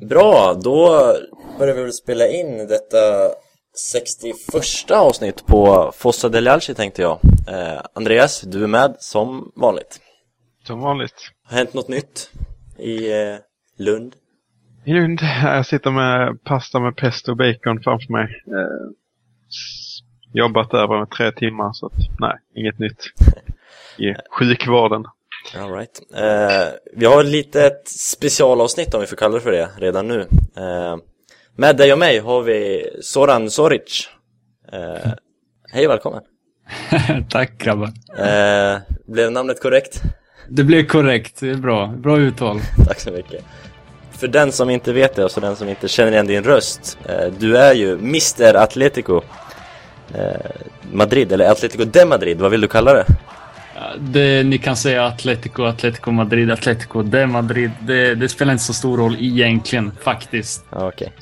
Bra, då börjar vi väl spela in detta 61 avsnitt på Fossa del Alci tänkte jag. Eh, Andreas, du är med som vanligt. Som vanligt. Har hänt något nytt i eh, Lund? I Lund, jag sitter med pasta med pesto och bacon framför mig. Eh, jobbat över med tre timmar så att, nej, inget nytt. I sjukvården. All right. Eh, vi har ett litet specialavsnitt om vi får kalla det för det redan nu. Eh, med dig och mig har vi Soran Soric. Eh, hej och välkommen. Tack grabbar. Eh, blev namnet korrekt? Det blev korrekt, det är bra. Bra uttal. Tack så mycket. För den som inte vet det och så den som inte känner igen din röst. Eh, du är ju Mr Atletico eh, Madrid, eller Atletico de Madrid, vad vill du kalla det? Det, ni kan säga Atletico, Atletico Madrid, Atletico de Madrid. Det, det spelar inte så stor roll egentligen, faktiskt. Okej.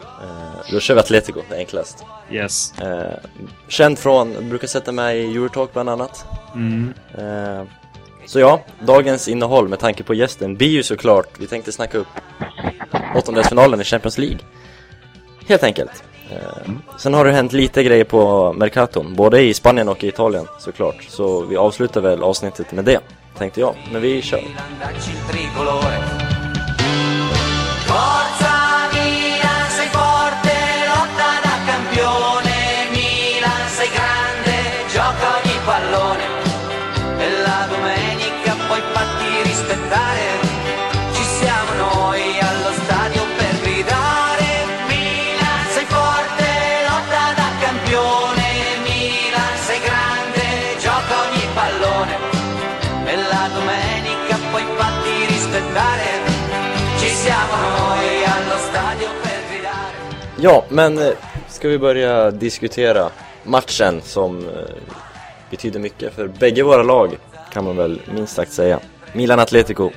Eh, då kör vi Atletico, det är enklast. Yes. Eh, känd från, brukar sätta med i Eurotalk bland annat. Mm. Eh, så ja, dagens innehåll med tanke på gästen blir ju såklart, vi tänkte snacka upp åttondelsfinalen i Champions League. Helt enkelt. Eh, sen har det hänt lite grejer på Mercaton, både i Spanien och i Italien såklart. Så vi avslutar väl avsnittet med det, tänkte jag. Men vi kör. Eh. Ja, men eh, ska vi börja diskutera matchen som eh, betyder mycket för bägge våra lag kan man väl minst sagt säga. Milan-Atletico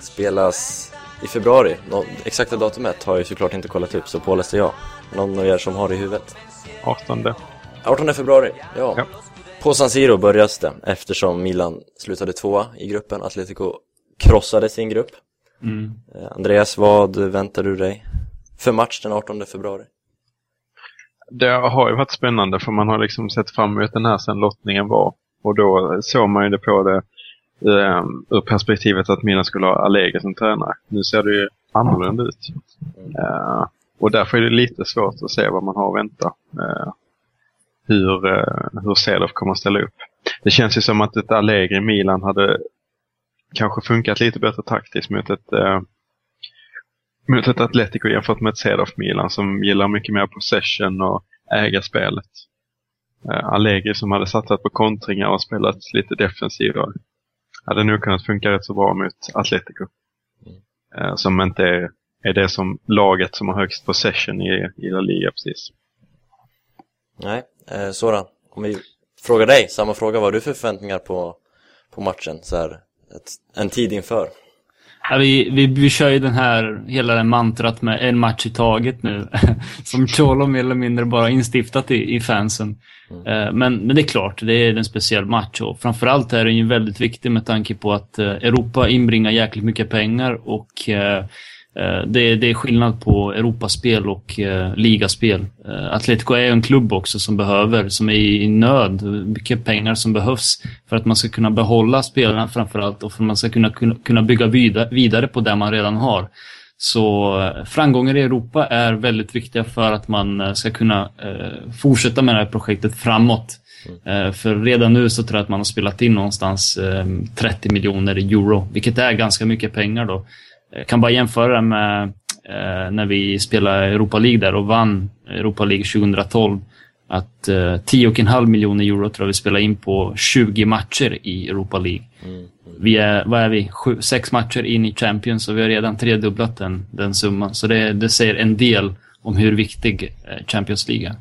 spelas i februari. Nå exakta datumet har jag såklart inte kollat upp så påläste jag. Någon av er som har det i huvudet? 18. 18 februari, ja. Ja. På San Siro börjas det eftersom Milan slutade tvåa i gruppen. Atletico krossade sin grupp. Mm. Eh, Andreas, vad väntar du dig för match den 18 februari? Det har ju varit spännande för man har liksom sett fram emot den här sen lottningen var. Och då såg man ju det på det eh, ur perspektivet att Milan skulle ha Allegri som tränare. Nu ser det ju annorlunda ut. Eh, och därför är det lite svårt att se vad man har att vänta. Eh, hur, eh, hur Celof kommer att ställa upp. Det känns ju som att ett Allegri Milan hade kanske funkat lite bättre taktiskt mot ett, eh, mot ett Atletico jämfört med ett Celof Milan som gillar mycket mer possession och äga spelet. Eh, Allegri som hade satsat på kontringar och spelat lite defensivare hade nog kunnat funka rätt så bra mot Atletico. Eh, som inte är, är det som laget som har högst possession i, i La Liga precis. Nej, eh, Soran, om vi frågar dig, samma fråga, vad har du för förväntningar på, på matchen så här, ett, en tid inför? Ja, vi, vi, vi kör ju den här, hela det mantrat med en match i taget nu. Som Cholo mer eller mindre bara instiftat i, i fansen. Eh, men, men det är klart, det är en speciell match och framförallt är den ju väldigt viktig med tanke på att eh, Europa inbringar jäkligt mycket pengar och Eh, det, det är skillnad på Europaspel och eh, ligaspel. Eh, Atletico är en klubb också som behöver, som är i nöd. Mycket pengar som behövs för att man ska kunna behålla spelarna framförallt och för att man ska kunna, kunna, kunna bygga vidare, vidare på det man redan har. Så eh, framgångar i Europa är väldigt viktiga för att man eh, ska kunna eh, fortsätta med det här projektet framåt. Mm. för redan nu så tror jag att man har spelat in någonstans 30 miljoner euro, vilket är ganska mycket pengar då. Jag kan bara jämföra med eh, när vi spelade Europa League där och vann Europa League 2012. Att eh, 10,5 miljoner euro tror jag vi spelade in på 20 matcher i Europa League. Vi är, vad är vi, Sju, sex matcher in i Champions och vi har redan tredubblat den, den summan. Så det, det säger en del om hur viktig eh, Champions League är.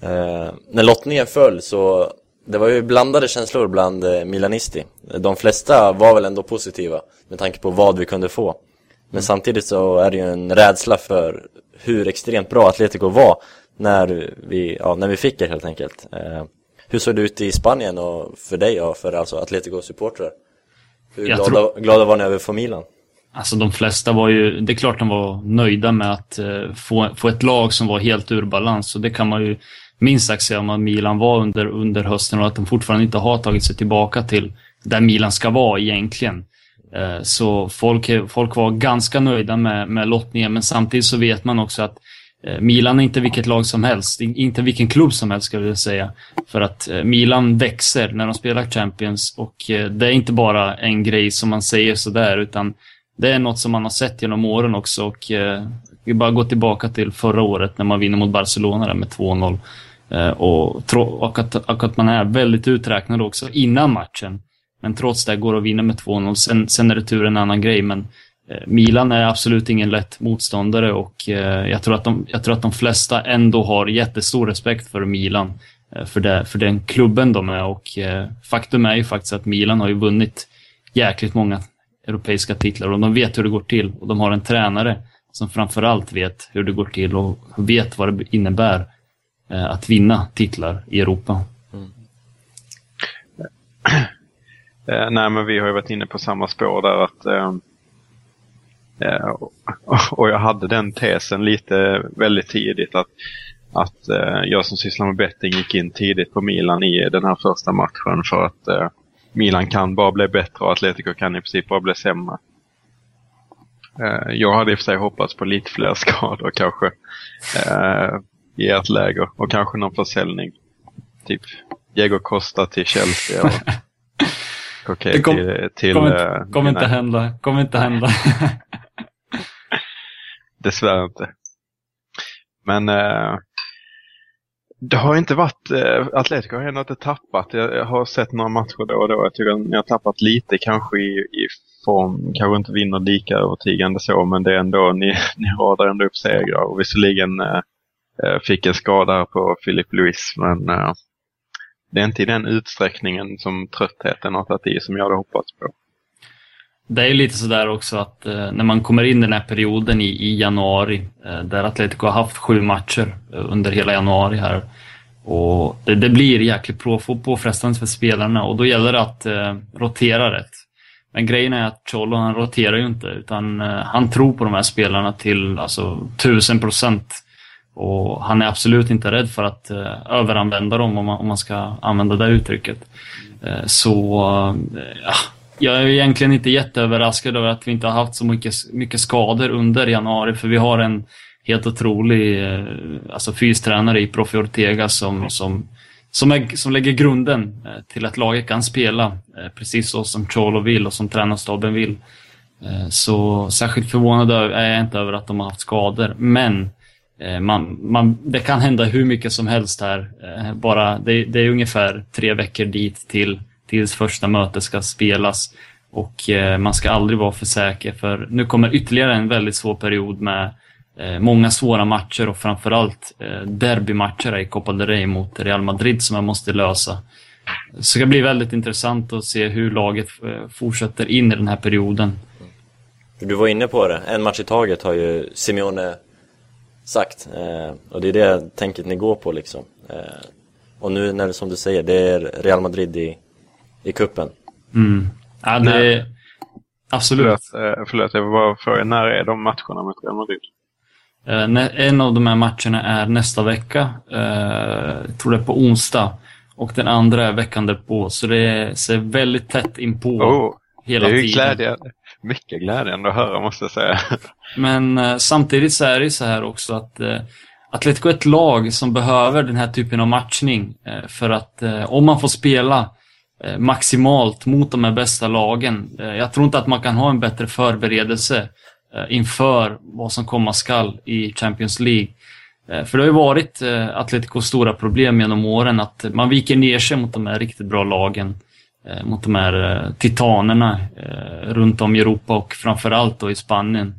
Eh, när lottningen föll så det var ju blandade känslor bland eh, Milanisti. De flesta var väl ändå positiva med tanke på vad vi kunde få. Men samtidigt så är det ju en rädsla för hur extremt bra Atletico var när vi, ja, när vi fick det helt enkelt. Eh, hur såg det ut i Spanien och för dig och för alltså Atletico-supportrar? Hur glada, glada var ni över att få Milan? alltså de flesta var ju, det är klart de var nöjda med att eh, få, få ett lag som var helt ur balans. Och det kan man ju minst sagt säga om att Milan var under, under hösten och att de fortfarande inte har tagit sig tillbaka till där Milan ska vara egentligen. Eh, så folk, folk var ganska nöjda med, med lottningen, men samtidigt så vet man också att eh, Milan är inte vilket lag som helst, inte vilken klubb som helst skulle jag säga. För att eh, Milan växer när de spelar Champions och det är inte bara en grej som man säger sådär, utan det är något som man har sett genom åren också och vi bara gå tillbaka till förra året när man vinner mot Barcelona med 2-0. Eh, och, och, att, och att man är väldigt uträknad också innan matchen. Men trots det går det att vinna med 2-0. Sen, sen är retur en annan grej, men eh, Milan är absolut ingen lätt motståndare och eh, jag, tror att de, jag tror att de flesta ändå har jättestor respekt för Milan. Eh, för, det, för den klubben de är och eh, faktum är ju faktiskt att Milan har ju vunnit jäkligt många europeiska titlar och de vet hur det går till och de har en tränare som framförallt vet hur det går till och vet vad det innebär eh, att vinna titlar i Europa. Mm. Eh, nej, men vi har ju varit inne på samma spår där att eh, eh och jag hade den tesen lite väldigt tidigt att, att eh, jag som sysslar med betting gick in tidigt på Milan i den här första matchen för att eh, Milan kan bara bli bättre och Atletico kan i princip bara bli sämre. Eh, jag hade i och för sig hoppats på lite fler skador kanske i ert läger och kanske någon försäljning. Typ Diego Costa till Chelsea. Och, Okej, okay, kom, till... till kommer inte, kom inte hända. Kommer inte hända. Dessvärre inte. Men äh, det har inte varit... Äh, Atletico har ändå inte tappat. Jag, jag, har sett några matcher då och då. Jag tycker att ni har tappat lite kanske i, i form. Kanske inte vinner lika övertygande så, men det är ändå... Ni, ni radar ändå upp segrar. Och visserligen eh, eh fick en skada på Philip Lewis, men eh, det är inte i den utsträckningen som tröttheten har tagit i som jag hade hoppats på. Det är lite sådär också att eh, när man kommer in i den här perioden i, i januari, eh, där Atletico har haft sju matcher eh, under hela januari här. Och det, det blir jäkligt påfrestande för spelarna och då gäller det att eh, rotera rätt. Men grejen är att Cholo han roterar ju inte utan eh, han tror på de här spelarna till alltså tusen procent. Och han är absolut inte rädd för att eh, överanvända dem, om man, om man ska använda det uttrycket. Eh, så eh, ja, jag är egentligen inte jätteöverraskad över att vi inte har haft så mycket, mycket skador under januari, för vi har en helt otrolig eh, alltså fystränare i Profi Ortega som, som, som, är, som lägger grunden eh, till att laget kan spela eh, precis så som Cholo vill och som tränarstaben vill. Eh, så särskilt förvånad är jag inte över att de har haft skador, men man, man, det kan hända hur mycket som helst här. Bara, det, det är ungefär tre veckor dit till tills första mötet ska spelas. Och man ska aldrig vara för säker för nu kommer ytterligare en väldigt svår period med många svåra matcher och framförallt derbymatcher i Copa del Rey mot Real Madrid som man måste lösa. Så det ska bli väldigt intressant att se hur laget fortsätter in i den här perioden. Du var inne på det, en match i taget har ju Simeone sagt. Eh, och det är det tänket ni går på liksom. Eh, och nu när som du säger, det är Real Madrid i, i kuppen. Mm. Ja, det är... Absolut. Förlåt, eh, förlåt, jag vill bara fråga, när är de matcherna mot Real Madrid? Eh, en av de här matcherna är nästa vecka. Eh, jag tror det är på onsdag. Och den andra är veckan därpå. Så det ser väldigt tätt inpå oh, hela tiden. Det är ju glädjande mycket glädjande att höra måste jag säga. Men eh, samtidigt så är det så här också att eh, Atletico är ett lag som behöver den här typen av matchning. Eh, för att eh, om man får spela eh, maximalt mot de här bästa lagen. Eh, jag tror inte att man kan ha en bättre förberedelse Eh, inför vad som komma skall i Champions League. Eh, för det har ju varit eh, Atleticos stora problem genom åren att man viker ner sig mot de här riktigt bra lagen. Mot de här titanerna runt om i Europa och framförallt då i Spanien.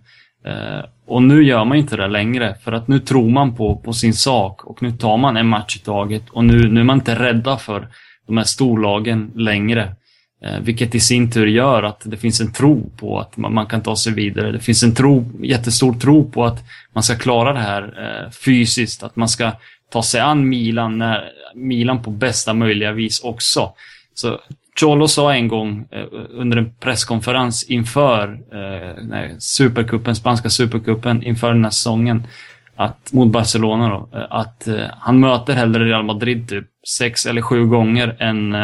Och nu gör man inte det längre för att nu tror man på, på sin sak och nu tar man en match i taget och nu, nu är man inte rädda för de här storlagen längre. Eh, vilket i sin tur gör att det finns en tro på att man, man, kan ta sig vidare. Det finns en tro, jättestor tro på att man ska klara det här eh, fysiskt, att man ska ta sig an Milan, när, Milan på bästa möjliga vis också. Så Cholo sa en gång eh, under en presskonferens inför eh, nej, supercupen, spanska supercupen, inför den här säsongen, att, mot Barcelona då, eh, att eh, han möter hellre Real Madrid typ sex eller sju gånger än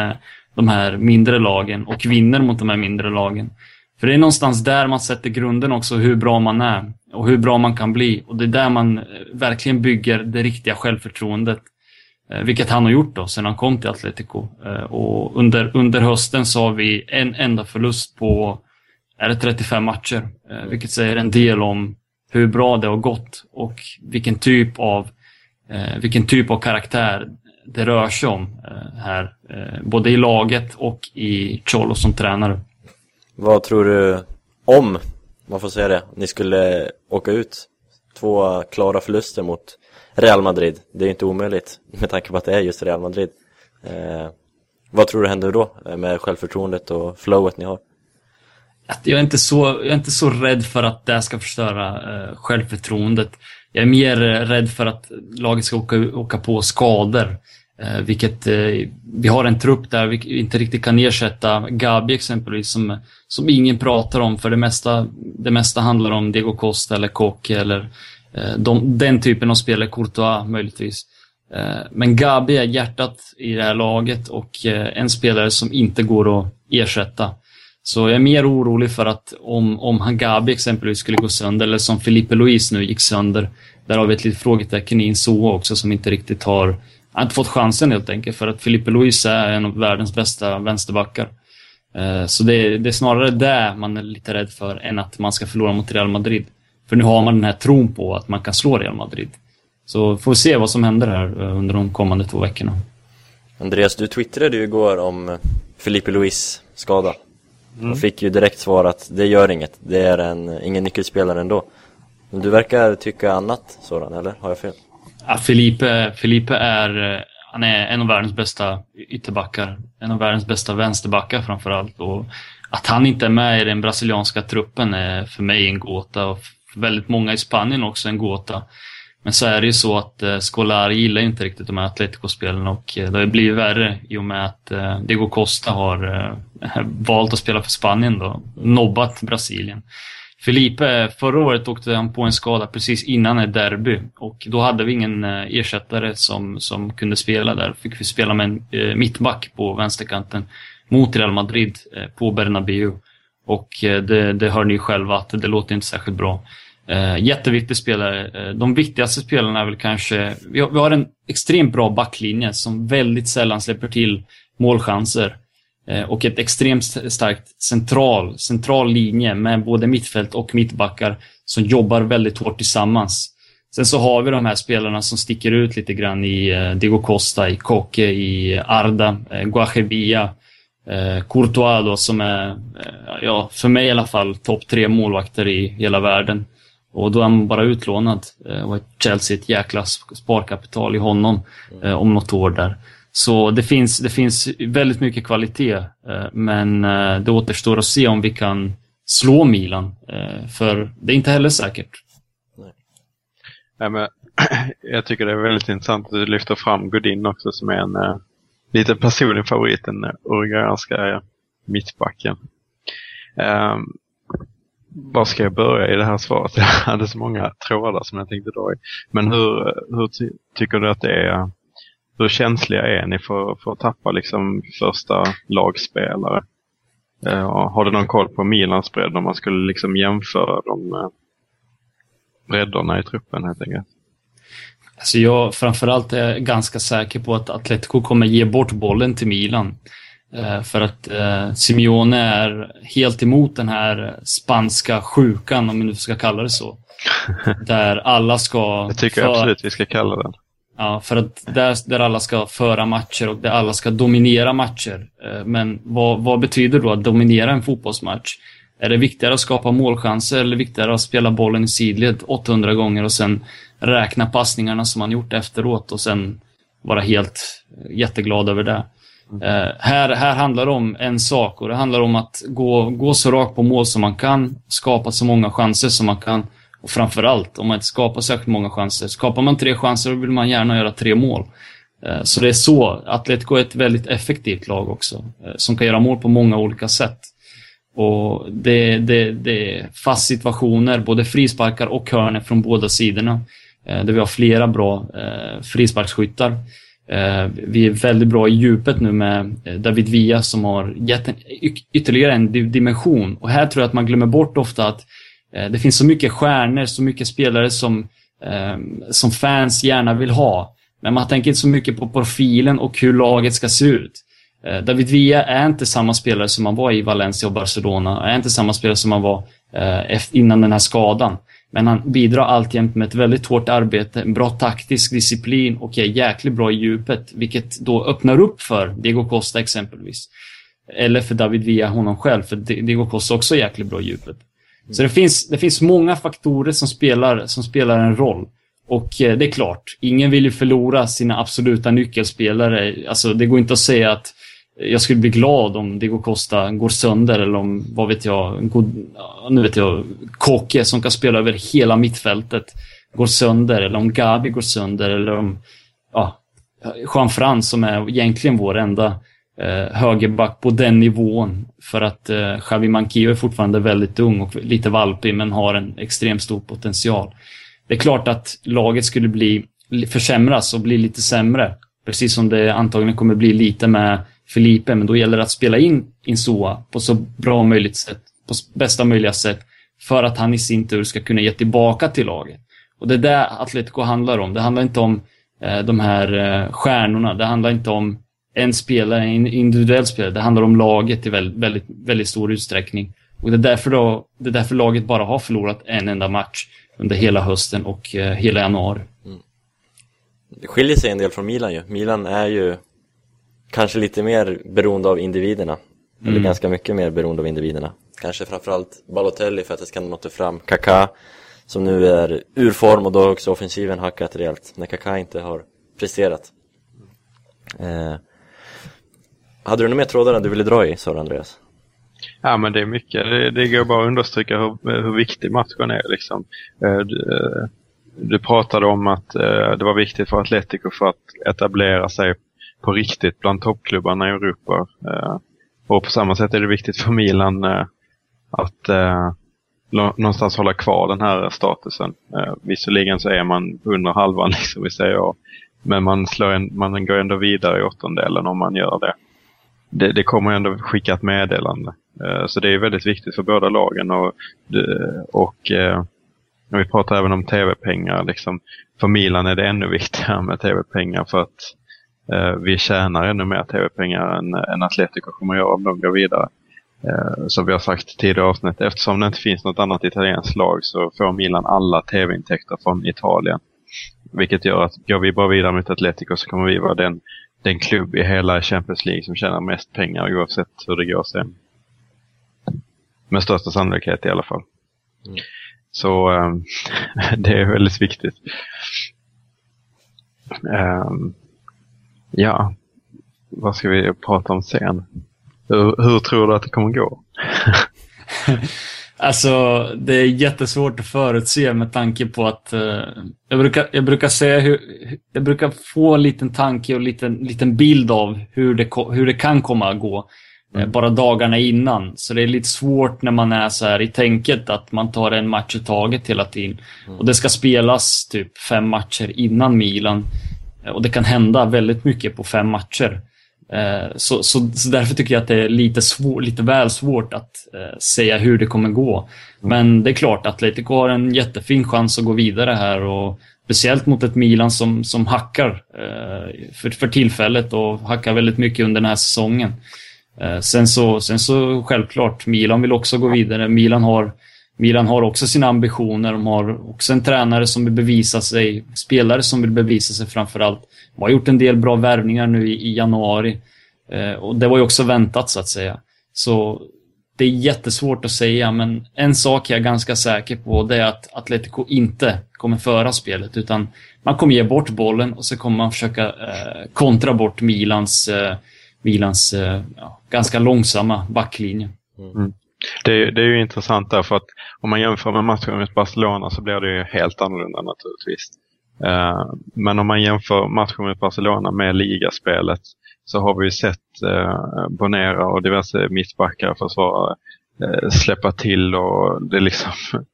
de här mindre lagen och vinner mot de här mindre lagen. För det är någonstans där man sätter grunden också, hur bra man är och hur bra man kan bli. Och det är där man eh, verkligen bygger det riktiga självförtroendet. Eh, vilket han har gjort då, sen han kom till Atletico. Eh, och under, under hösten så har vi en enda förlust på, är det 35 matcher? Vilket säger en del om hur bra det har gått och vilken typ av, vilken typ av karaktär det rör sig om eh, här. Eh, både i laget och i Cholo som tränare. Vad tror du om, man får säga det, ni skulle åka ut två klara förluster mot Real Madrid? Det är inte omöjligt med tanke på att det är just Real Madrid. Eh, vad tror du händer då eh, med självförtroendet och flowet ni har? Att jag, är inte så, jag är inte så rädd för att det ska förstöra eh, självförtroendet. Jag är mer eh, rädd för att laget ska åka, åka på skador. Eh, vilket, eh, vi har en trupp där vi inte riktigt kan ersätta Gabi exempelvis som, som ingen pratar om för det mesta, det mesta handlar om Diego Costa eller Koke eller eh, de, den typen av spelare, Courtois möjligtvis. Eh, men Gabi är hjärtat i det här laget och eh, en spelare som inte går att ersätta. Så jag är mer orolig för att om, om Hangabi exempelvis skulle gå sönder, eller som Felipe Luis nu gick sönder, där har vi ett litet frågetecken i Insoa också som inte riktigt har, har inte fått chansen helt enkelt, för att Felipe Luis är en av världens bästa vänsterbackar. Eh, så det, är- det är snarare det man är lite rädd för än att man ska förlora mot Real Madrid. För nu har man den här tron på att man kan slå Real Madrid. Så får vi se vad som händer här eh, under de kommande två veckorna. Andreas, du twittrade ju igår om Felipe Luis skada. Och fick ju direkt svar att det gör inget, det är en, ingen nyckelspelare ändå. Men du verkar tycka annat sådan, eller? Har jag fel? Ja, Felipe, Felipe är, han är en av världens bästa ytterbackar. En av världens bästa vänsterbackar framför allt. Och att han inte är med i den brasilianska truppen är för mig en gåta. Och för väldigt många i Spanien också en gåta. Men så är det ju så att eh, Scolari gillar inte riktigt de här Atletico-spelen och eh, det har blivit värre i och med att eh, Diego Costa har eh, valt att spela för Spanien då. Nobbat Brasilien. Felipe, förra året åkte han på en skada precis innan ett derby och då hade vi ingen eh, ersättare som, som kunde spela där. Fick vi spela med en eh, mittback på vänsterkanten mot Real Madrid eh, på Bernabéu. Och eh, det, det hör ni ju själva att det låter inte särskilt bra. Eh, jätteviktig spelare. Eh, de viktigaste spelarna är väl kanske... Vi har, vi har en extremt bra backlinje som väldigt sällan släpper till målchanser. Eh, och ett extremt starkt central, central linje med både mittfält och mittbackar som jobbar väldigt hårt tillsammans. Sen så har vi de här spelarna som sticker ut lite grann i eh, Diego Costa, i Koke, i Arda, eh, Guajevilla, eh, Courtois då, som är, eh, ja, för mig i alla fall, topp tre målvakter i hela världen. Och då är han bara utlånad. Eh, och Chelsea ett jäkla sp- sparkapital i honom eh, om något år där. Så det finns, det finns väldigt mycket kvalitet, eh, men eh, det återstår att se om vi kan slå Milan. Eh, för det är inte heller säkert. Nej, men, jag tycker det är väldigt intressant att du lyfter fram Godin också som är en eh, lite personlig favorit, den uruguayanska mittbacken. Um, var ska jag börja i det här svaret? Jag hade så många trådar som jag tänkte dra i. Men hur, hur ty tycker du att det är? Hur känsliga är ni för, för att tappa liksom första lagspelare? Eh, har du någon koll på Milans bredd om man skulle liksom jämföra de eh, bredderna i truppen helt enkelt? Alltså jag framförallt är ganska säker på att Atletico kommer ge bort bollen till Milan. Eh, för att eh, Simeone är helt emot den här spanska sjukan, om vi nu ska kalla det så. Där alla ska... Det tycker jag för- absolut vi ska kalla den. Ja, för att där, där alla ska föra matcher och där alla ska dominera matcher. Eh, Men vad, vad betyder då att dominera en fotbollsmatch? Är det viktigare att skapa målchanser eller viktigare att spela bollen i sidled 800 gånger och sen räkna passningarna som man gjort efteråt och sen vara helt jätteglad över det? Eh, här, här handlar det om en sak och det handlar om att gå, gå så rakt på mål som man kan, skapa så många chanser som man kan och framförallt, om man inte skapar särskilt många chanser. Skapar man tre chanser då vill man gärna göra tre mål. Eh, Så det är så. Atletico är ett väldigt effektivt lag också, eh, som kan göra mål på många olika sätt. Och det, det, det är fast situationer, både frisparkar och hörnor från båda sidorna. Eh, där vi har flera bra eh, frisparksskyttar. Eh, vi är väldigt bra i djupet nu med eh, David Villa som har gett en, ytterligare en dimension. Och här tror jag att man glömmer bort ofta att eh, det finns så mycket stjärnor, så mycket spelare som, som fans gärna vill ha. Men man tänker inte så mycket på profilen och hur laget ska se ut. David Villa är inte samma spelare som han var i Valencia och Barcelona. Är inte samma spelare som han var innan den här skadan. Men han bidrar alltjämt med ett väldigt hårt arbete, en bra taktisk disciplin och är jäkligt bra i djupet. Vilket då öppnar upp för Diego Costa exempelvis. Eller för David Villa honom själv, för Diego Costa också är jäkligt bra i djupet. Så det finns, det finns många faktorer som spelar, som spelar en roll. Och eh, det är klart, ingen vill ju förlora sina absoluta nyckelspelare. Alltså det går inte att säga att jag skulle bli glad om Diego Costa går sönder eller om, vad vet jag, god, nu vet jag, Koke som kan spela över hela mittfältet går sönder eller om Gabi går sönder eller om, ja, Jean-Frans som är egentligen vår enda eh, högerback på den nivån. För att eh, Xavi Manquillo är fortfarande väldigt ung och lite valpig men har en extremt stor potential. Det är klart att laget skulle bli försämras och bli lite sämre. Precis som det antagligen kommer bli lite med Felipe, men då gäller det att spela in Insua på så bra möjligt sätt, på bästa möjliga sätt, för att han i sin tur ska kunna ge tillbaka till laget. Och det är det Atletico handlar om. Det handlar inte om eh, de här eh, stjärnorna. Det handlar inte om en spelare, en individuell spelare. Det handlar om laget i väldigt, väldigt, väldigt stor utsträckning. Och det är, därför då, det är därför laget bara har förlorat en enda match under hela hösten och eh, hela januari. Mm. Det skiljer sig en del från Milan ju. Milan är ju kanske lite mer beroende av individerna. Eller Mm. ganska mycket mer beroende av individerna. Kanske framförallt Balotelli för att det ska nå fram. Kaká som nu är ur form och då har också offensiven hackat rejält. När Kaká inte har presterat. Eh, hade du några mer trådar du ville dra i, sa du, Andreas? Ja, men det är mycket. Det, det går bara att understryka hur, hur viktig matchen är. Liksom. Eh, Du, eh, du pratade om att eh, det var viktigt för Atletico för att etablera sig på riktigt bland toppklubbarna i Europa. Eh, Och på samma sätt är det viktigt för Milan eh, att eh, någonstans hålla kvar den här statusen. Eh, Visserligen så är man under halvan, liksom, vi säger. Men man, slår en, man går ändå vidare i åttondelen om man gör det. Det, det kommer ändå skicka ett meddelande. Eh, Så det är väldigt viktigt för båda lagen. Och, och eh, vi pratar även om tv-pengar, liksom, för Milan är det ännu viktigare med tv-pengar för att vi tjänar ännu mer tv-pengar än, än Atletico kommer göra om de går vidare. Eh, som vi har sagt tidigare avsnitt, eftersom det inte finns något annat italienskt lag så får Milan alla tv-intäkter från Italien. Vilket gör att går vi bara vidare mot Atletico så kommer vi vara den, den klubb i hela Champions League som tjänar mest pengar oavsett hur det går sen. Med största sannolikhet i alla fall. Mm. Så ehm, det är väldigt viktigt. Ehm, ja, vad ska vi prata om sen? Hur, hur tror du att det kommer gå? Alltså, det är jättesvårt att förutse med tanke på att eh, jag, brukar, jag brukar säga hur, jag brukar få en liten tanke och en liten, liten bild av hur det, hur det kan komma att gå. eh, Bara dagarna innan. Så det är lite svårt när man är så här i tänket att man tar en match i taget hela tiden. Och det ska spelas typ fem matcher innan Milan. Och det kan hända väldigt mycket på fem matcher. Eh, Så, så, så därför tycker jag att det är lite, svår, lite väl svårt att eh, säga hur det kommer gå. Men det är klart, Atletico har en jättefin chans att gå vidare här och speciellt mot ett Milan som, som hackar eh, för, för tillfället och hackar väldigt mycket under den här säsongen. Sen, så, sen så självklart, Milan vill också gå vidare. Milan har, Milan har också sina ambitioner. De har också en tränare som vill bevisa sig, spelare som vill bevisa sig framför allt. De har gjort en del bra värvningar nu i, i januari. Eh, och det var ju också väntat så att säga. Så det är jättesvårt att säga, men en sak är jag ganska säker på, det är att Atletico inte kommer föra spelet, utan man kommer ge bort bollen och så kommer man försöka eh, kontra bort Milans, eh, Milans eh, ja, ganska långsamma backlinje. Mm. Det, det är ju intressant därför att om man jämför med matchen mot Barcelona så blir det ju helt annorlunda naturligtvis. Eh, men om man jämför matchen mot Barcelona med ligaspelet så har vi ju sett eh, Bonera och diverse mittbackar och försvarare eh, släppa till och det är liksom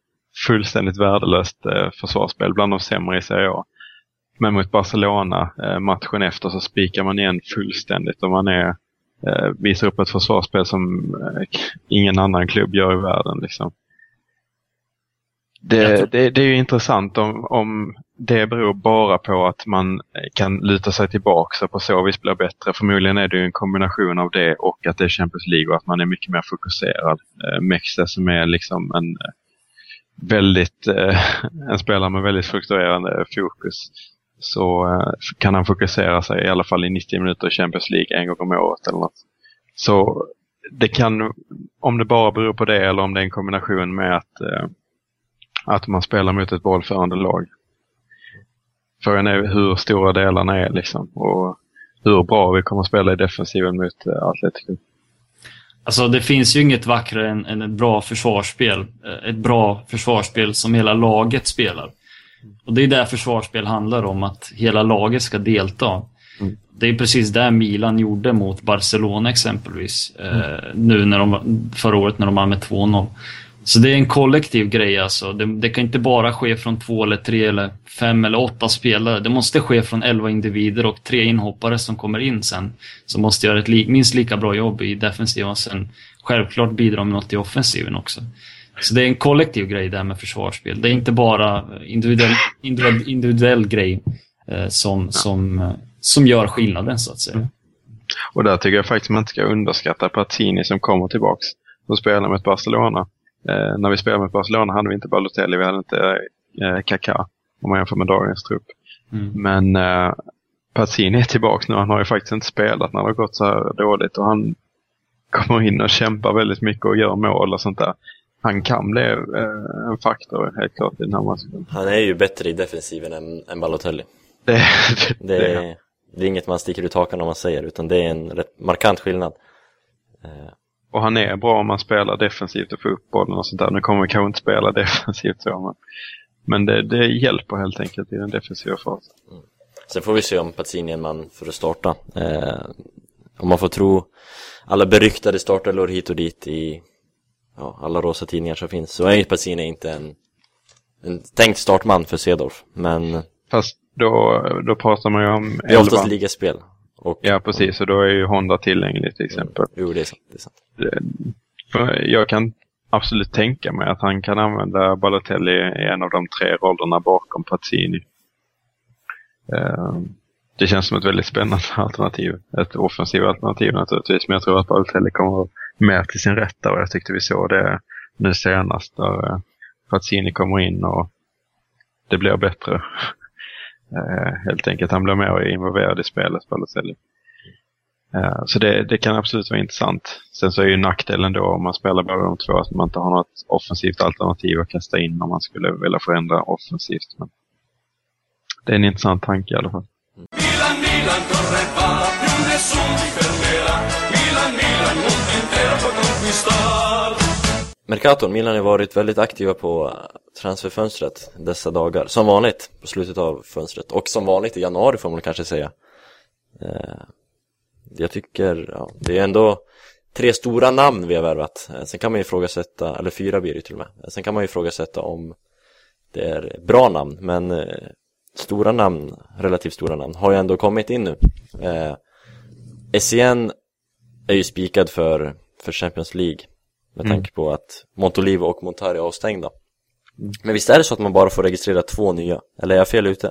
fullständigt värdelöst eh, försvarsspel, bland de sämre i Serie A. Men mot Barcelona, matchen efter, så spikar man igen fullständigt och man är, eh, visar upp ett försvarsspel som eh, ingen annan klubb gör i världen. Liksom. Det, det, det är ju intressant om, om det beror bara på att man kan luta sig tillbaka och på så vis blir bättre. Förmodligen är det ju en kombination av det och att det är Champions League och att man är mycket mer fokuserad. Eh, Mexe som är liksom en eh, väldigt, en spelare med väldigt fluktuerande fokus. Så eh, kan han fokusera sig i alla fall i 90 minuter i Champions League en gång om året eller något. Så det kan, om det bara beror på det eller om det är en kombination med att, eh, att man spelar mot ett bollförande lag. Frågan är hur stora delarna är liksom och hur bra vi kommer att spela i defensiven mot eh, Atletico. Alltså det finns ju inget vackrare än, än ett bra försvarsspel. Eh, ett bra försvarsspel som hela laget spelar. Och det är där försvarsspel handlar om, att hela laget ska delta. Mm. Det är precis det Milan gjorde mot Barcelona exempelvis. Eh, nu när de, förra året när de vann med 2-0. Så det är en kollektiv grej alltså. Det, det kan inte bara ske från två eller tre eller fem eller åtta spelare. Det måste ske från elva individer och tre inhoppare som kommer in sen. Som måste göra ett li, minst lika bra jobb i defensiven och sen självklart bidra med något i offensiven också. Så det är en kollektiv grej det här med försvarsspel. Det är inte bara individuell, individuell, individuell grej eh, som, som, eh, som gör skillnaden så att säga. Och där tycker jag faktiskt man inte ska underskatta Pazzini som kommer tillbaks och spelar mot Barcelona. Eh, när vi spelade mot Barcelona hade vi inte Balotelli, vi hade inte eh, Kaká om man jämför med dagens trupp. Mm. Men eh, Pazzini är tillbaks nu. Han har ju faktiskt inte spelat när det har gått så här dåligt och han kommer in och kämpar väldigt mycket och gör mål och sånt där. Han kan bli eh, en faktor helt klart i den här matchen. Han är ju bättre i defensiven än, än Balotelli. Det, Det är, det är inget man sticker ut hakan om man säger, utan det är en rätt markant skillnad. Eh, Och han är bra om man spelar defensivt och får upp bollen och sånt där. Nu kommer vi kanske inte spela defensivt så, men, men det, det hjälper helt enkelt i den defensiva fasen. Sen får vi se om Pazzini är en man för att starta. Eh, om man får tro alla beryktade startelvor hit och dit i ja, alla rosa tidningar som finns, så är ju Pazzini inte en, en tänkt startman för Cedorf. Men Fast då, då pratar man ju om det är oftast ligaspel. Och, Ja, precis. Och då är ju Honda tillgänglig till exempel. Jo, det är sant. Det är sant. För Jag kan absolut tänka mig att han kan använda Balotelli i en av de tre rollerna bakom Pazzini. Eh, Det känns som ett väldigt spännande alternativ. Ett offensivt alternativ naturligtvis. Men jag tror att Balotelli kommer mer till sin rätt där. Och jag tyckte vi såg det nu senast där eh, Pazzini kommer in och det blir bättre. Eh, helt enkelt. Han blir mer involverad i spelet, Balotelli. Eh, så det, det kan absolut vara intressant. Sen så är ju nackdelen då om man spelar båda de två att man inte har något offensivt alternativ att kasta in om man skulle vilja förändra offensivt. Men det är en intressant tanke i alla fall. Milan, Mercaton, Milan har varit väldigt aktiva på transferfönstret dessa dagar. Som vanligt på slutet av fönstret. Och som vanligt i januari får man kanske säga. Eh, jag tycker, ja, det är ändå tre stora namn vi har värvat. Eh, sen kan man ju ifrågasätta, eller fyra blir det till och med. Eh, sen kan man ju ifrågasätta om det är bra namn. Men stora namn, relativt stora namn, har ju ändå kommit in nu. Eh, Essien är ju spikad för, för Champions League. Med Mm. tanke på att Montolivo och Montari är avstängda. Men visst är det så att man bara får registrera två nya? Eller är jag fel ute?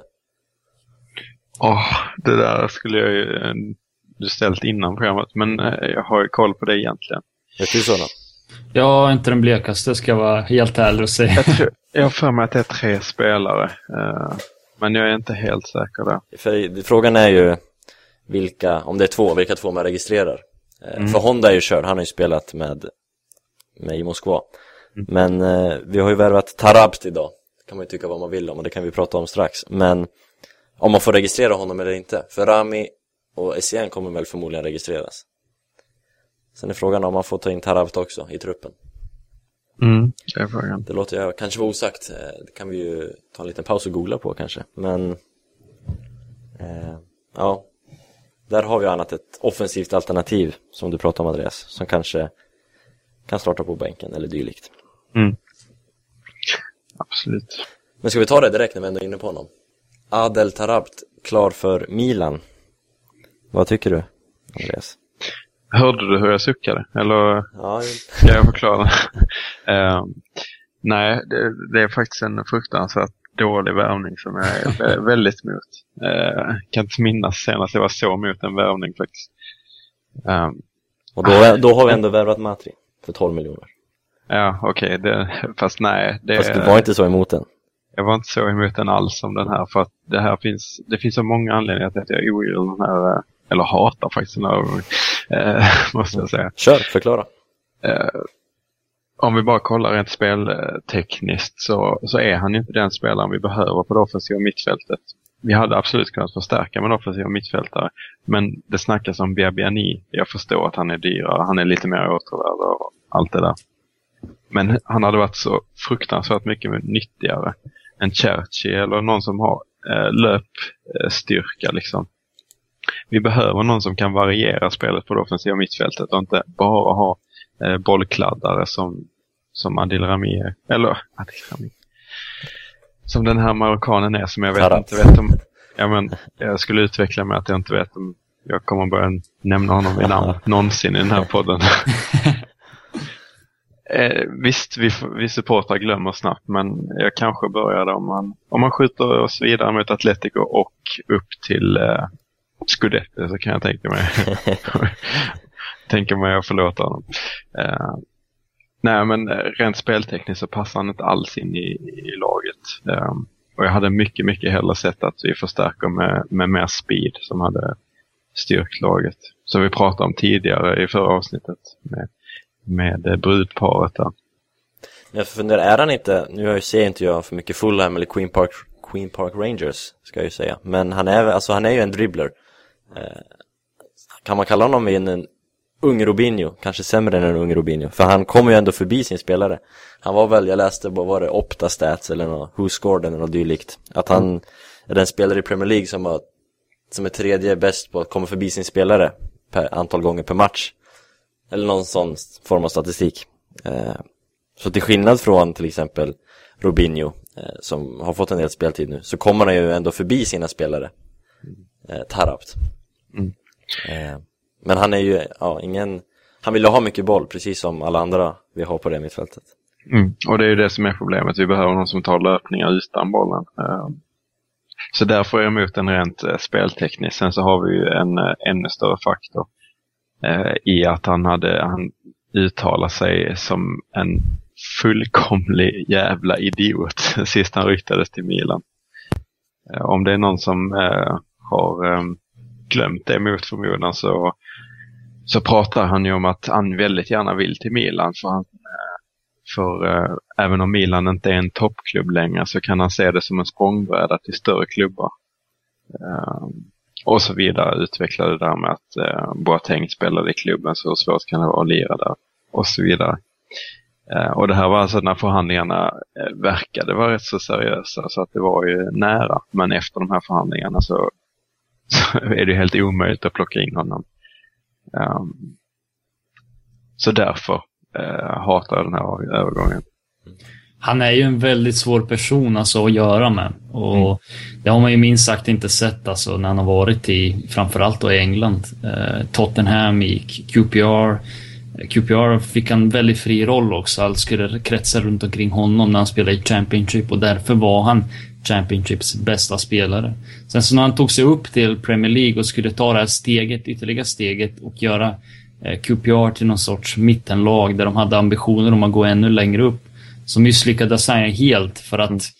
Åh, det där skulle jag ju eh, ställt innan programmet. Men eh, jag har ju koll på det egentligen. Vet du sådana? Jag har inte den blekaste, ska jag vara helt ärlig och säga. Jag, tror, jag har för mig att det är tre spelare. eh, Men jag är inte helt säker där. För frågan är ju vilka, om det är två, vilka två man registrerar. Eh, För Honda är ju körd, han har ju spelat med, med i Moskva. Men eh, vi har ju värvat Tarabt idag. Det kan man ju tycka vad man vill om och det kan vi prata om strax. Men om man får registrera honom eller inte. För Rami och Essien kommer väl förmodligen registreras. Sen är frågan om man får ta in Tarabt också i truppen. Mm, det är frågan. Det låter jag kanske vara osagt. Eh, Det kan vi ju ta en liten paus och googla på kanske. Men eh, ja, där har vi annat ett offensivt alternativ som du pratar om Andreas, som kanske kan starta på bänken eller dylikt. Mm. Absolut. Men ska vi ta det direkt när vi ändå är inne på honom? Adel Tarabt, klar för Milan. Vad tycker du, Andreas? Hörde du hur jag suckade? Eller Ja, ska jag förklara? Eh, nej, det, det är faktiskt en fruktansvärt dålig värvning som jag är vä- väldigt emot. Eh, kan inte minnas senast jag var så emot en värvning faktiskt. Eh, och då, då har vi ändå värvat Matri för 12 miljoner. ja, okej. det- fast nej. Det, Fast du var inte så emot den. Jag var inte så emot den alls som den här. För att det här finns, det finns så många anledningar till att jag ogillar den här, eh, eller hatar faktiskt den här. Eh, måste jag säga. Kör, förklara. Eh, om vi bara kollar rent speltekniskt så, så är han inte den spelaren vi behöver på det offensiva mittfältet. Vi hade absolut kunnat förstärka med en offensiv mittfältare. Men det snackas om Biabiani. Jag förstår att han är dyrare. Han är lite mer åtråvärd och allt det där. Men han hade varit så fruktansvärt mycket nyttigare än Cherchi eller någon som har eh, löpstyrka liksom. Vi behöver någon som kan variera spelet på det offensiva mittfältet och inte bara ha eh, bollkladdare som, som Adil Rami. Eller Adil Rami. Som den här marockanen är som jag vet Tarat. inte vet om... Ja, men jag skulle utveckla med att jag inte vet om jag kommer börja nämna honom vid namn någonsin i den här podden. Eh, visst, vi, vi supportrar glömmer snabbt, men jag kanske börjar om man, om man skjuter oss vidare mot Atletico och upp till eh, Scudetto så kan jag tänka mig tänka mig att förlåta honom. Eh, nej, men eh, rent speltekniskt så passar han inte alls in i, i laget. Eh, och jag hade mycket, mycket hellre sett att vi förstärker med, med mer speed som hade styrkt laget. Som vi pratade om tidigare i förra avsnittet med, med eh, brudparet där. Jag funderar, är han inte, nu ser inte jag för mycket Fulham eller Queen Park, Queen Park Rangers, ska jag ju säga. Men han är, alltså han är ju en dribbler. Eh, kan man kalla honom en, en ung Robinho? Kanske sämre än en ung Robinho. För han kommer ju ändå förbi sin spelare. Han var väl, jag läste, vad var det, Opta Stats eller något, Who Scored eller något dylikt. Att han är den spelare i Premier League som, har, som är tredje bäst på att komma förbi sin spelare per antal gånger per match. Eller någon sån form av statistik. Eh, så till skillnad från till exempel Robinho, eh, som har fått en del speltid nu, så kommer han ju ändå förbi sina spelare. Eh, Tarabt. Mm. Men han är ju, ja, ingen, han vill ju ha mycket boll, precis som alla andra vi har på det mittfältet. Mm. Och det är ju det som är problemet. Vi behöver någon som tar löpningar utan bollen. Ehm, så därför är jag emot den rent eh, speltekniskt. Sen så har vi ju en eh, ännu större faktor eh, i att han hade, han uttalar sig som en fullkomlig jävla idiot sist han ryktades till Milan. Om det är någon som har ehm, glömt det mot förmodan så, så pratar han ju om att han väldigt gärna vill till Milan för han eh, för eh, även om Milan inte är en toppklubb längre så kan han se det som en språngbräda till större klubbar. Eh, och så vidare. Utveckla det där med att eh, Boateng spelade i klubben så hur svårt kan det vara att lira där. Och så vidare. Eh, och det här var alltså när förhandlingarna eh, verkade vara rätt så seriösa så att det var ju nära. Men efter de här förhandlingarna så, så är det helt omöjligt att plocka in honom. Ehm, så därför eh, hatar jag den här övergången. Han är ju en väldigt svår person alltså, att göra med. Och Det har man ju minst sagt inte sett alltså, när han har varit i, framförallt då i England. Eh, Tottenham i QPR. QPR fick en väldigt fri roll också. Allt skulle kretsa runt omkring honom när han spelade i Championship och därför var han Championships bästa spelare. Sen så när han tog sig upp till Premier League och skulle ta det här steget, ytterligare steget och göra eh, QPR till någon sorts mittenlag där de hade ambitioner om att gå ännu längre upp så misslyckades han helt för att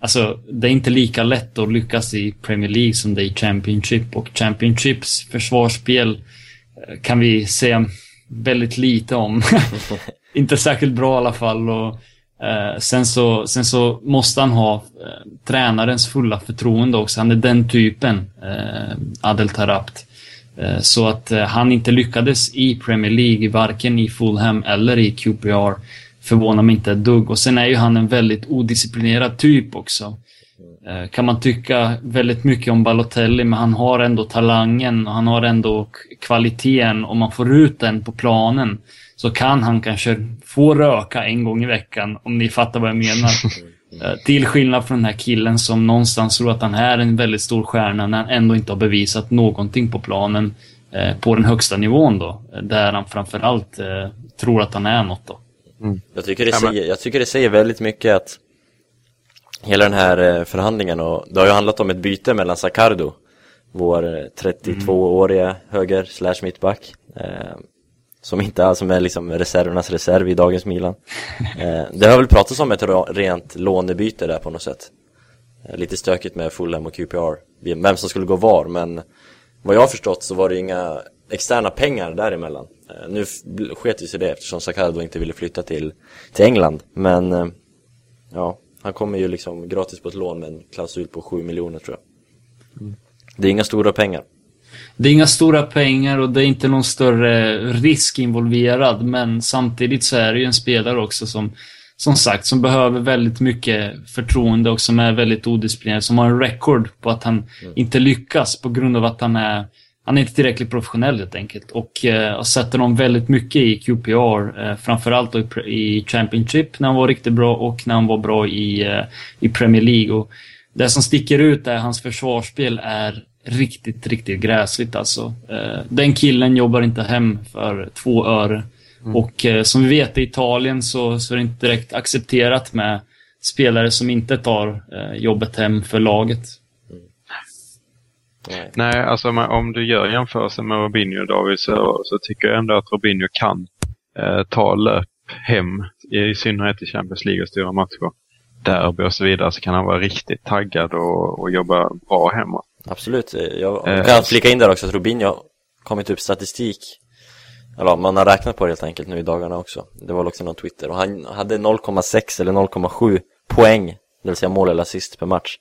Alltså, det är inte lika lätt att lyckas i Premier League som det är i Championship och Championships försvarsspel eh, kan vi säga väldigt lite om. inte särskilt bra i alla fall. Och, eh, sen, så, sen så måste han ha eh, tränarens fulla förtroende också. Han är den typen, eh, Adel Tarabt. Eh, så att eh, han inte lyckades i Premier League, varken i Fulham eller i QPR förvånar mig inte ett dugg. Och sen är ju han en väldigt odisciplinerad typ också. Eh, kan man tycka väldigt mycket om Balotelli, men han har ändå talangen och han har ändå kvaliteten. Om man får ut den på planen så kan han kanske få röka en gång i veckan, om ni fattar vad jag menar. Eh, Till skillnad från den här killen som någonstans tror att han är en väldigt stor stjärna när han ändå inte har bevisat någonting på planen eh, på den högsta nivån då. eh, Där han framförallt eh, tror att han är något då. Jag tycker, det säger, jag tycker det säger väldigt mycket att hela den här förhandlingen och det har ju handlat om ett byte mellan Sacardo, vår eh, 32-åriga höger slash mittback, eh, som inte alls är liksom reservernas reserv i dagens Milan. Eh, det har väl pratats om ett rent lånebyte där på något sätt. Eh, lite stökigt med Fulham och QPR, vem som skulle gå var, men vad jag har förstått så var det inga externa pengar däremellan. Eh, nu sket ju sig det eftersom Sacardo inte ville flytta till, till England. Men ja, han kommer ju liksom gratis på ett lån med en klausul på 7 miljoner tror jag. Det är inga stora pengar. Det är inga stora pengar och det är inte någon större risk involverad, men samtidigt så är det ju en spelare också som, som sagt, som behöver väldigt mycket förtroende och som är väldigt odisciplinerad, som har en record på att han inte lyckas på grund av att han är han är inte tillräckligt professionell helt enkelt och eh, sett honom väldigt mycket i QPR, eh, framförallt då i, i Championship när han var riktigt bra och när han var bra i, eh, i Premier League. Och det som sticker ut är hans försvarsspel är riktigt, riktigt gräsligt alltså. Eh, den killen jobbar inte hem för två öre. Och eh, som vi vet i Italien så, så är det inte direkt accepterat med spelare som inte tar eh, jobbet hem för laget. Nej. Nej, alltså om- om du gör jämförelsen med Robinho David så, så tycker jag ändå att Robinho kan eh, ta löp hem, i synnerhet i Champions League och stora matcher. Derby och så vidare så kan han vara riktigt taggad och, och jobba bra hemåt. Absolut, Eh, jag Eh, kan flika in där också att Robinho har kommit upp statistik. Eller man har räknat på det helt enkelt nu i dagarna också. Det var också någon Twitter. Och han hade 0,6 eller 0,7 poäng Det vill säga mål eller assist per match.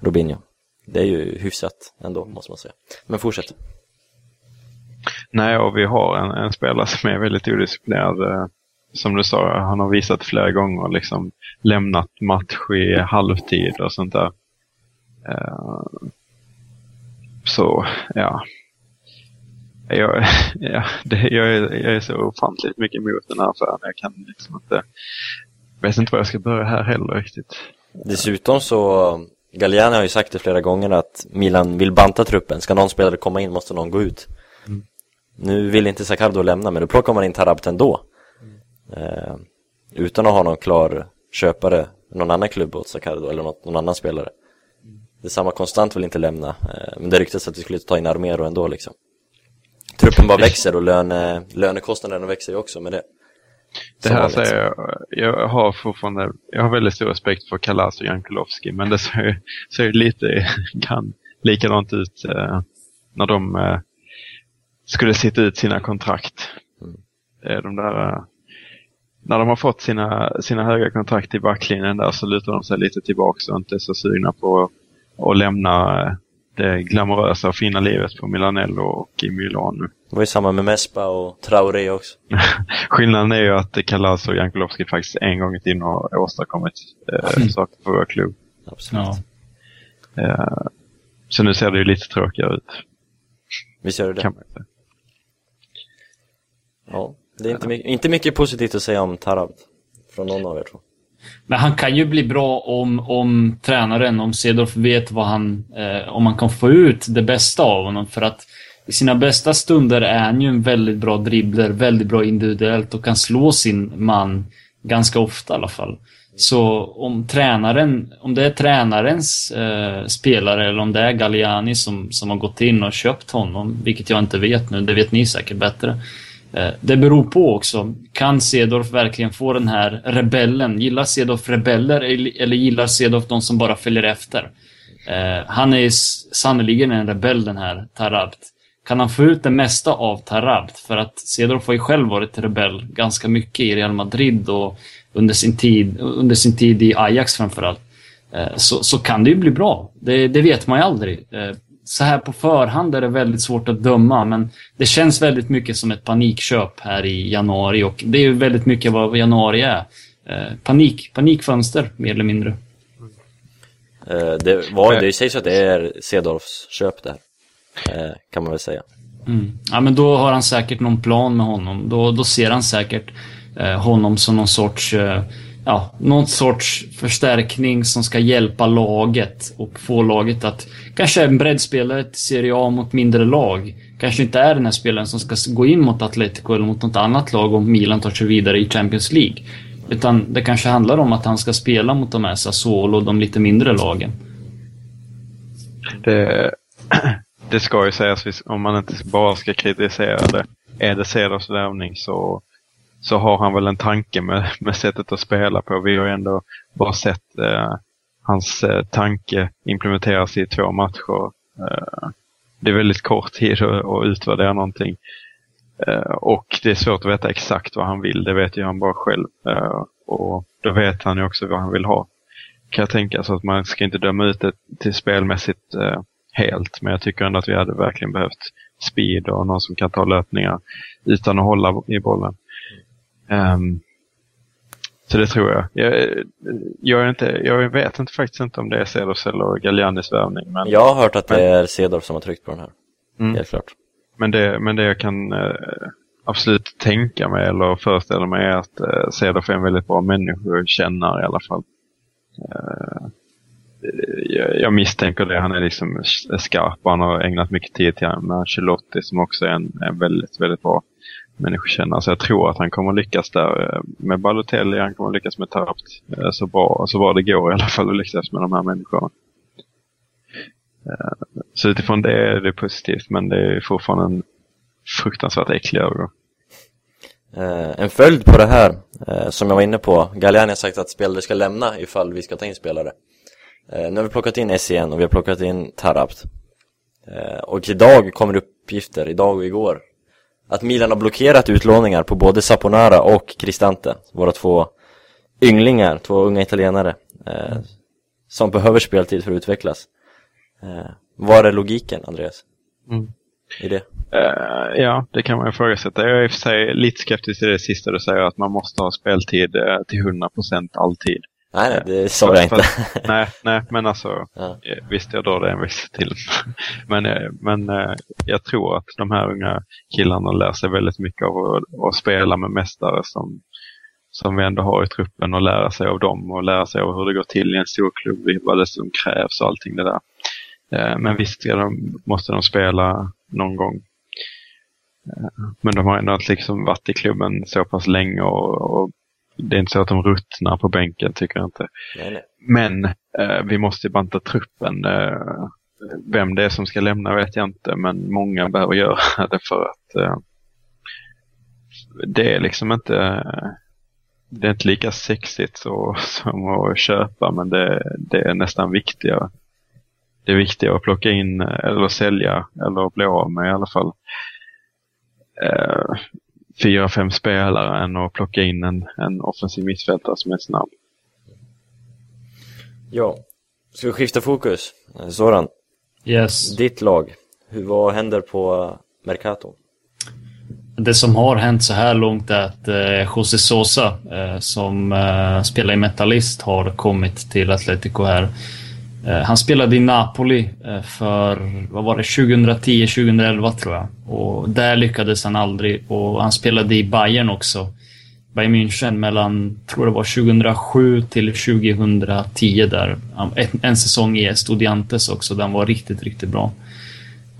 Robinho. Det är ju hyfsat ändå måste man säga. Men fortsätt. Nej, och vi har en, en spelare som är väldigt odisciplinerad. Eh, som du sa, han har visat flera gånger liksom lämnat match i halvtid och sånt där. Eh, så, ja. Jag, ja det, jag, är, jag är så ofantligt mycket emot den här affären. Jag kan liksom inte... vet inte var jag ska börja här heller riktigt. Dessutom så Galliani har ju sagt det flera gånger att Milan vill banta truppen Ska någon spelare komma in måste någon gå ut Nu vill inte Sacardo lämna men då plockar man in Tarabt ändå eh, Utan att ha någon klar köpare Någon annan klubb åt Sacardo eller något, någon annan spelare Det samma konstant vill inte lämna eh, Men det ryktas att vi skulle ta in Armero ändå liksom Truppen bara växer och löne, lönekostnaderna växer ju också med det Det här vanligt. säger jag, jag har fortfarande, jag har väldigt stor respekt för Kalas och Jankulovski, men det ser, ju- ser lite grann likadant ut eh, när de eh, skulle sitta ut sina kontrakt. Eh, de där, eh, när de har fått sina, sina höga kontrakt i backlinjen där så lutar de sig lite tillbaka och inte är så sugna på att lämna eh, det glamorösa och fina livet på Milanello och i Milano. Det var ju samma med Mespa och Traoré också Skillnaden är ju att Kalas och Jankulovski faktiskt en gång i tiden har åstadkommit eh, saker för vår klubb. Absolut Ja. Eh, så nu ser det ju lite tråkigare ut, Visst gör det det? kan man ju säga. Ja, det är inte, mycket, inte mycket positivt att säga om Tarabt Från någon av er tror men han kan ju bli bra om, om tränaren, om Cedorf vet vad han, eh, om man kan få ut det bästa av honom. För att i sina bästa stunder är han ju en väldigt bra dribbler, väldigt bra individuellt och kan slå sin man ganska ofta i alla fall. Så om tränaren, om det är tränarens eh, spelare eller om det är Galliani som, som har gått in och köpt honom, vilket jag inte vet nu, det vet ni säkert bättre. Eh, det beror på också. Kan Cedorf verkligen få den här rebellen? Gillar Cedorf rebeller eller gillar Cedorf de som bara följer efter? Eh, han är sannerligen en rebell den här Tarabt. Kan han få ut det mesta av Tarabt? För att Cedorf har ju själv varit rebell ganska mycket i Real Madrid och under sin tid, under sin tid i Ajax framförallt. Eh, så, så kan det ju bli bra. Det, det vet man ju aldrig. Eh, så här på förhand är det väldigt svårt att döma, men det känns väldigt mycket som ett panikköp här i januari och det är ju väldigt mycket vad januari är. Eh, panik, panikfönster, mer eller mindre. Eh, det, var, det sägs att det är Cedorfs köp där, eh, kan man väl säga. Mm. Ja, men då har han säkert någon plan med honom. Då, då ser han säkert eh, honom som någon sorts, eh, ja, någon sorts förstärkning som ska hjälpa laget och få laget att kanske en breddspelare till Serie A mot mindre lag. Kanske inte är den här spelaren som ska gå in mot Atletico eller mot något annat lag om Milan tar sig vidare i Champions League. Utan det kanske handlar om att han ska spela mot de här Sassuolo och de lite mindre lagen. Det, det ska ju sägas, om man inte bara ska kritisera det. Är det Cedars värvning så, så har han väl en tanke med, med sättet att spela på. Vi har ju ändå bara sett eh, hans eh, tanke implementeras i två matcher. Eh, det är väldigt kort tid att, att utvärdera någonting. Eh, och det är svårt att veta exakt vad han vill, det vet ju han bara själv. Eh, och då vet han ju också vad han vill ha. Kan jag tänka så att man ska inte döma ut det till spelmässigt eh, helt, men jag tycker ändå att vi hade verkligen behövt speed och någon som kan ta löpningar utan att hålla i bollen. Um, så det tror jag. Jag, jag, inte, jag vet inte faktiskt inte om det är Cedorf eller Gallianis värvning. Men, Jag har hört att det är Cedorf som har tryckt på den här, Mm. helt klart. men, det, men det jag kan eh, absolut tänka mig eller föreställa mig är att eh, Cedorf är en väldigt bra människokännare i alla fall. Eh, jag, jag misstänker det. Han är liksom skarp. Han har ägnat mycket tid till Ancelotti som också är en, en väldigt, väldigt bra människokännare. Så jag tror att han kommer lyckas där eh, med Balotelli. Han kommer lyckas med Tarpt eh, så bra, så bra det går i alla fall att lyckas med de här människorna. Eh, så utifrån det är det positivt, men det är fortfarande en fruktansvärt äcklig övergång. En följd på det här, som jag var inne på, Galliani har sagt att spelare ska lämna ifall vi ska ta in spelare. Nu har vi plockat in SCN och vi har plockat in Tarabt. Och idag kommer det uppgifter, idag och igår, att Milan har blockerat utlåningar på både Saponara och Cristante, våra två ynglingar, två unga italienare, eh, som behöver speltid för att utvecklas. Eh, var är logiken, Andreas? Mm. I det? Eh, ja, det kan man ifrågasätta. Jag är i och för sig lite skeptisk till det sista du säger, att man måste ha speltid eh, till 100% alltid. Nej, nej, det sa jag inte. nej, nej, men alltså, Ja. eh, visst jag drar det en viss till. men eh, men eh, jag tror att de här unga killarna lär sig väldigt mycket av att, att spela med mästare som, som vi ändå har i truppen och lära sig av dem och lära sig av hur det går till i en stor klubb, vad det som krävs och allting det där. Men visst de, måste de spela någon gång. Men de har ändå liksom varit i klubben så pass länge och, och det är inte så att de ruttnar på bänken tycker jag inte. nej, nej. Men eh, vi måste banta truppen. Eh, vem det är som ska lämna vet jag inte, men många behöver göra det för att eh, det är liksom inte det är inte lika sexigt så, som att köpa, men det, det är nästan viktigare. Det är viktigare att plocka in eh, eller sälja eller bli av med i alla fall eh, fyra, fem spelare än att plocka in en, en offensiv mittfältare som är snabb. Ja, ska vi skifta fokus? Eh, Soran, Yes. ditt lag, hur, vad händer på Mercato? Det som har hänt så här långt är att eh, José Sosa, eh, som eh, spelar i Metalist, har kommit till Atletico här. Eh, han spelade i Napoli eh, för, vad var det, 2010-2011 tror jag. Och där lyckades han aldrig. Och han spelade i Bayern också. Bayern München mellan, tror det var 2007 till 2010 där. En, en säsong i Estudiantes också, den var riktigt, riktigt bra.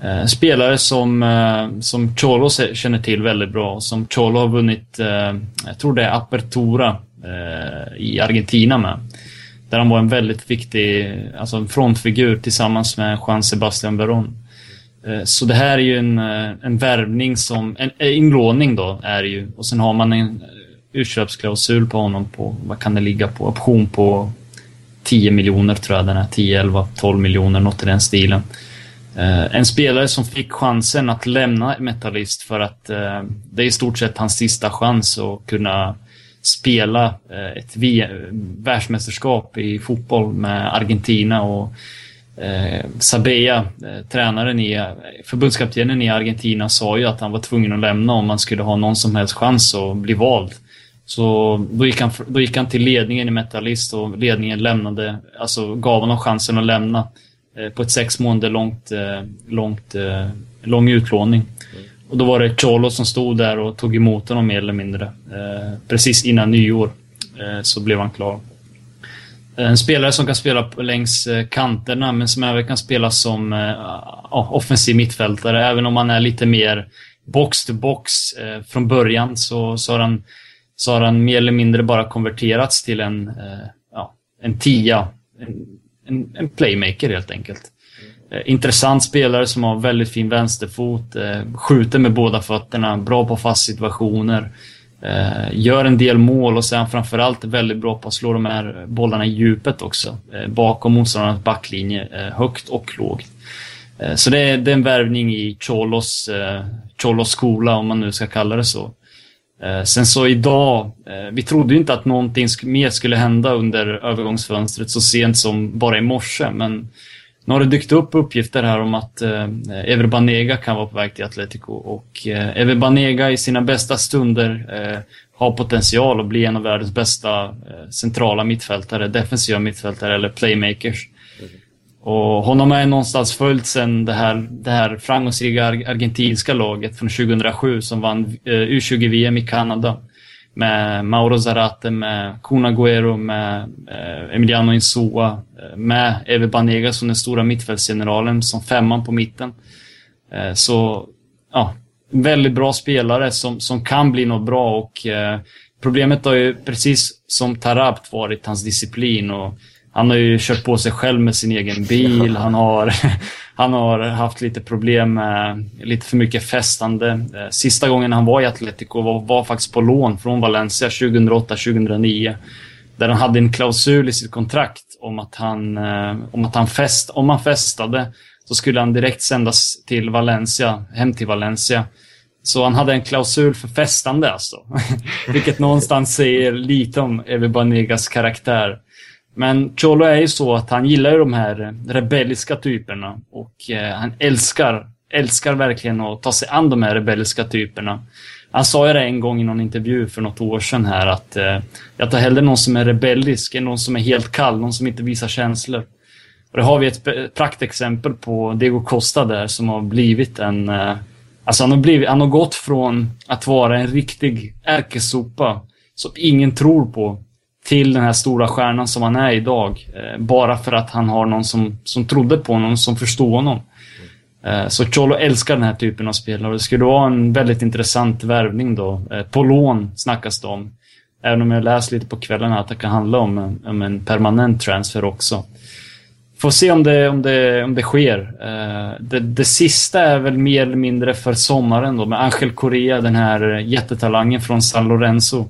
Eh, spelare som, eh, som Cholo känner till väldigt bra. Som Cholo har vunnit, eh, jag tror det är Apertura eh, i Argentina med. Där han var en väldigt viktig, alltså en frontfigur tillsammans med Juan Sebastian Veron. Eh, så det här är ju en, eh, en värvning som, en, inlåning då är det ju. Och sen har man en eh, utköpsklausul på honom på, vad kan det ligga på, option på 10 miljoner tror jag den är. 10, 11, 12 miljoner, något i den stilen. En spelare som fick chansen att lämna Metallist för att det är i stort sett hans sista chans att kunna spela eh, ett eh, världsmästerskap i fotboll med Argentina och eh, Sabella, eh, tränaren i, eh, förbundskaptenen i Argentina, sa ju att han var tvungen att lämna om man skulle ha någon som helst chans att bli vald. Så då gick, han, då gick han till ledningen i Metallist och ledningen lämnade, alltså gav honom chansen att lämna eh, på ett sex månader långt, eh, långt, eh, lång utlåning. Mm. Och då var det Cholo som stod där och tog emot honom mer eller mindre. Eh, precis innan nyår eh, så blev han klar. En spelare som kan spela längs eh, kanterna men som även kan spela som eh, offensiv mittfältare. Även om han är lite mer box to box eh, från början så, så, har han, så har han mer eller mindre bara konverterats till en, eh, ja, en tia. En, en, en playmaker helt enkelt. Eh, intressant spelare som har väldigt fin vänsterfot, eh, skjuter med båda fötterna, bra på fast situationer. Eh, gör en del mål och sen framförallt väldigt bra på att slå de här bollarna i djupet också. Eh, bakom motståndarnas backlinje, eh, högt och lågt. så det är, det är en värvning i Cholos, Cholos skola, om man nu ska kalla det så. Sen så idag, vi trodde ju inte att någonting mer skulle hända under övergångsfönstret så sent som bara i morse, men nu har det dykt upp uppgifter här om att eh, Ever Banega kan vara på väg till Atletico och eh, Ever Banega i sina bästa stunder eh, har potential att bli en av världens bästa eh, centrala mittfältare, defensiva mittfältare eller playmakers. Mm. Och honom har jag någonstans följt sen det här, det här framgångsrika argentinska laget från 2007 som vann eh, U20-VM i Kanada med Mauro Zarate, med Kun Agüero, med eh, Emiliano Insua, eh, med Eve Banega som den stora mittfältsgeneralen, som femman på mitten. Eh, så, ja, väldigt bra spelare som, som kan bli något bra och eh, problemet har ju precis som Tarabt varit hans disciplin och han har ju kört på sig själv med sin egen bil. Han har, han har haft lite problem med lite för mycket festande. Eh, sista gången han var i Atletico var, var faktiskt på lån från Valencia 2008-2009. Där han hade en klausul i sitt kontrakt om att han, eh, om att han fest, om han festade så skulle han direkt sändas till Valencia, hem till Valencia. Så han hade en klausul för festande alltså. Vilket någonstans säger lite om Evi Banegas karaktär. Men Cholo är ju så att han gillar ju de här rebelliska typerna och eh, han älskar, älskar verkligen att ta sig an de här rebelliska typerna. Han sa ju det en gång i någon intervju för något år sedan här att eh, jag tar hellre någon som är rebellisk än någon som är helt kall, någon som inte visar känslor. Och det har vi ett praktexempel på Diego Costa där som har blivit en... Eh, alltså han har, blivit, han har gått från att vara en riktig ärkesopa som ingen tror på till den här stora stjärnan som han är idag. Eh, bara för att han har någon som, som trodde på honom, som förstod honom. Eh, så Cholo älskar den här typen av spelare. Det skulle vara en väldigt intressant värvning då. Eh, på lån snackas det om. Även om jag läst lite på kvällen att det kan handla om en, om en permanent transfer också. Får se om det, om det, om det sker. Eh, det, det sista är väl mer eller mindre för sommaren då med Angel Correa, den här jättetalangen från San Lorenzo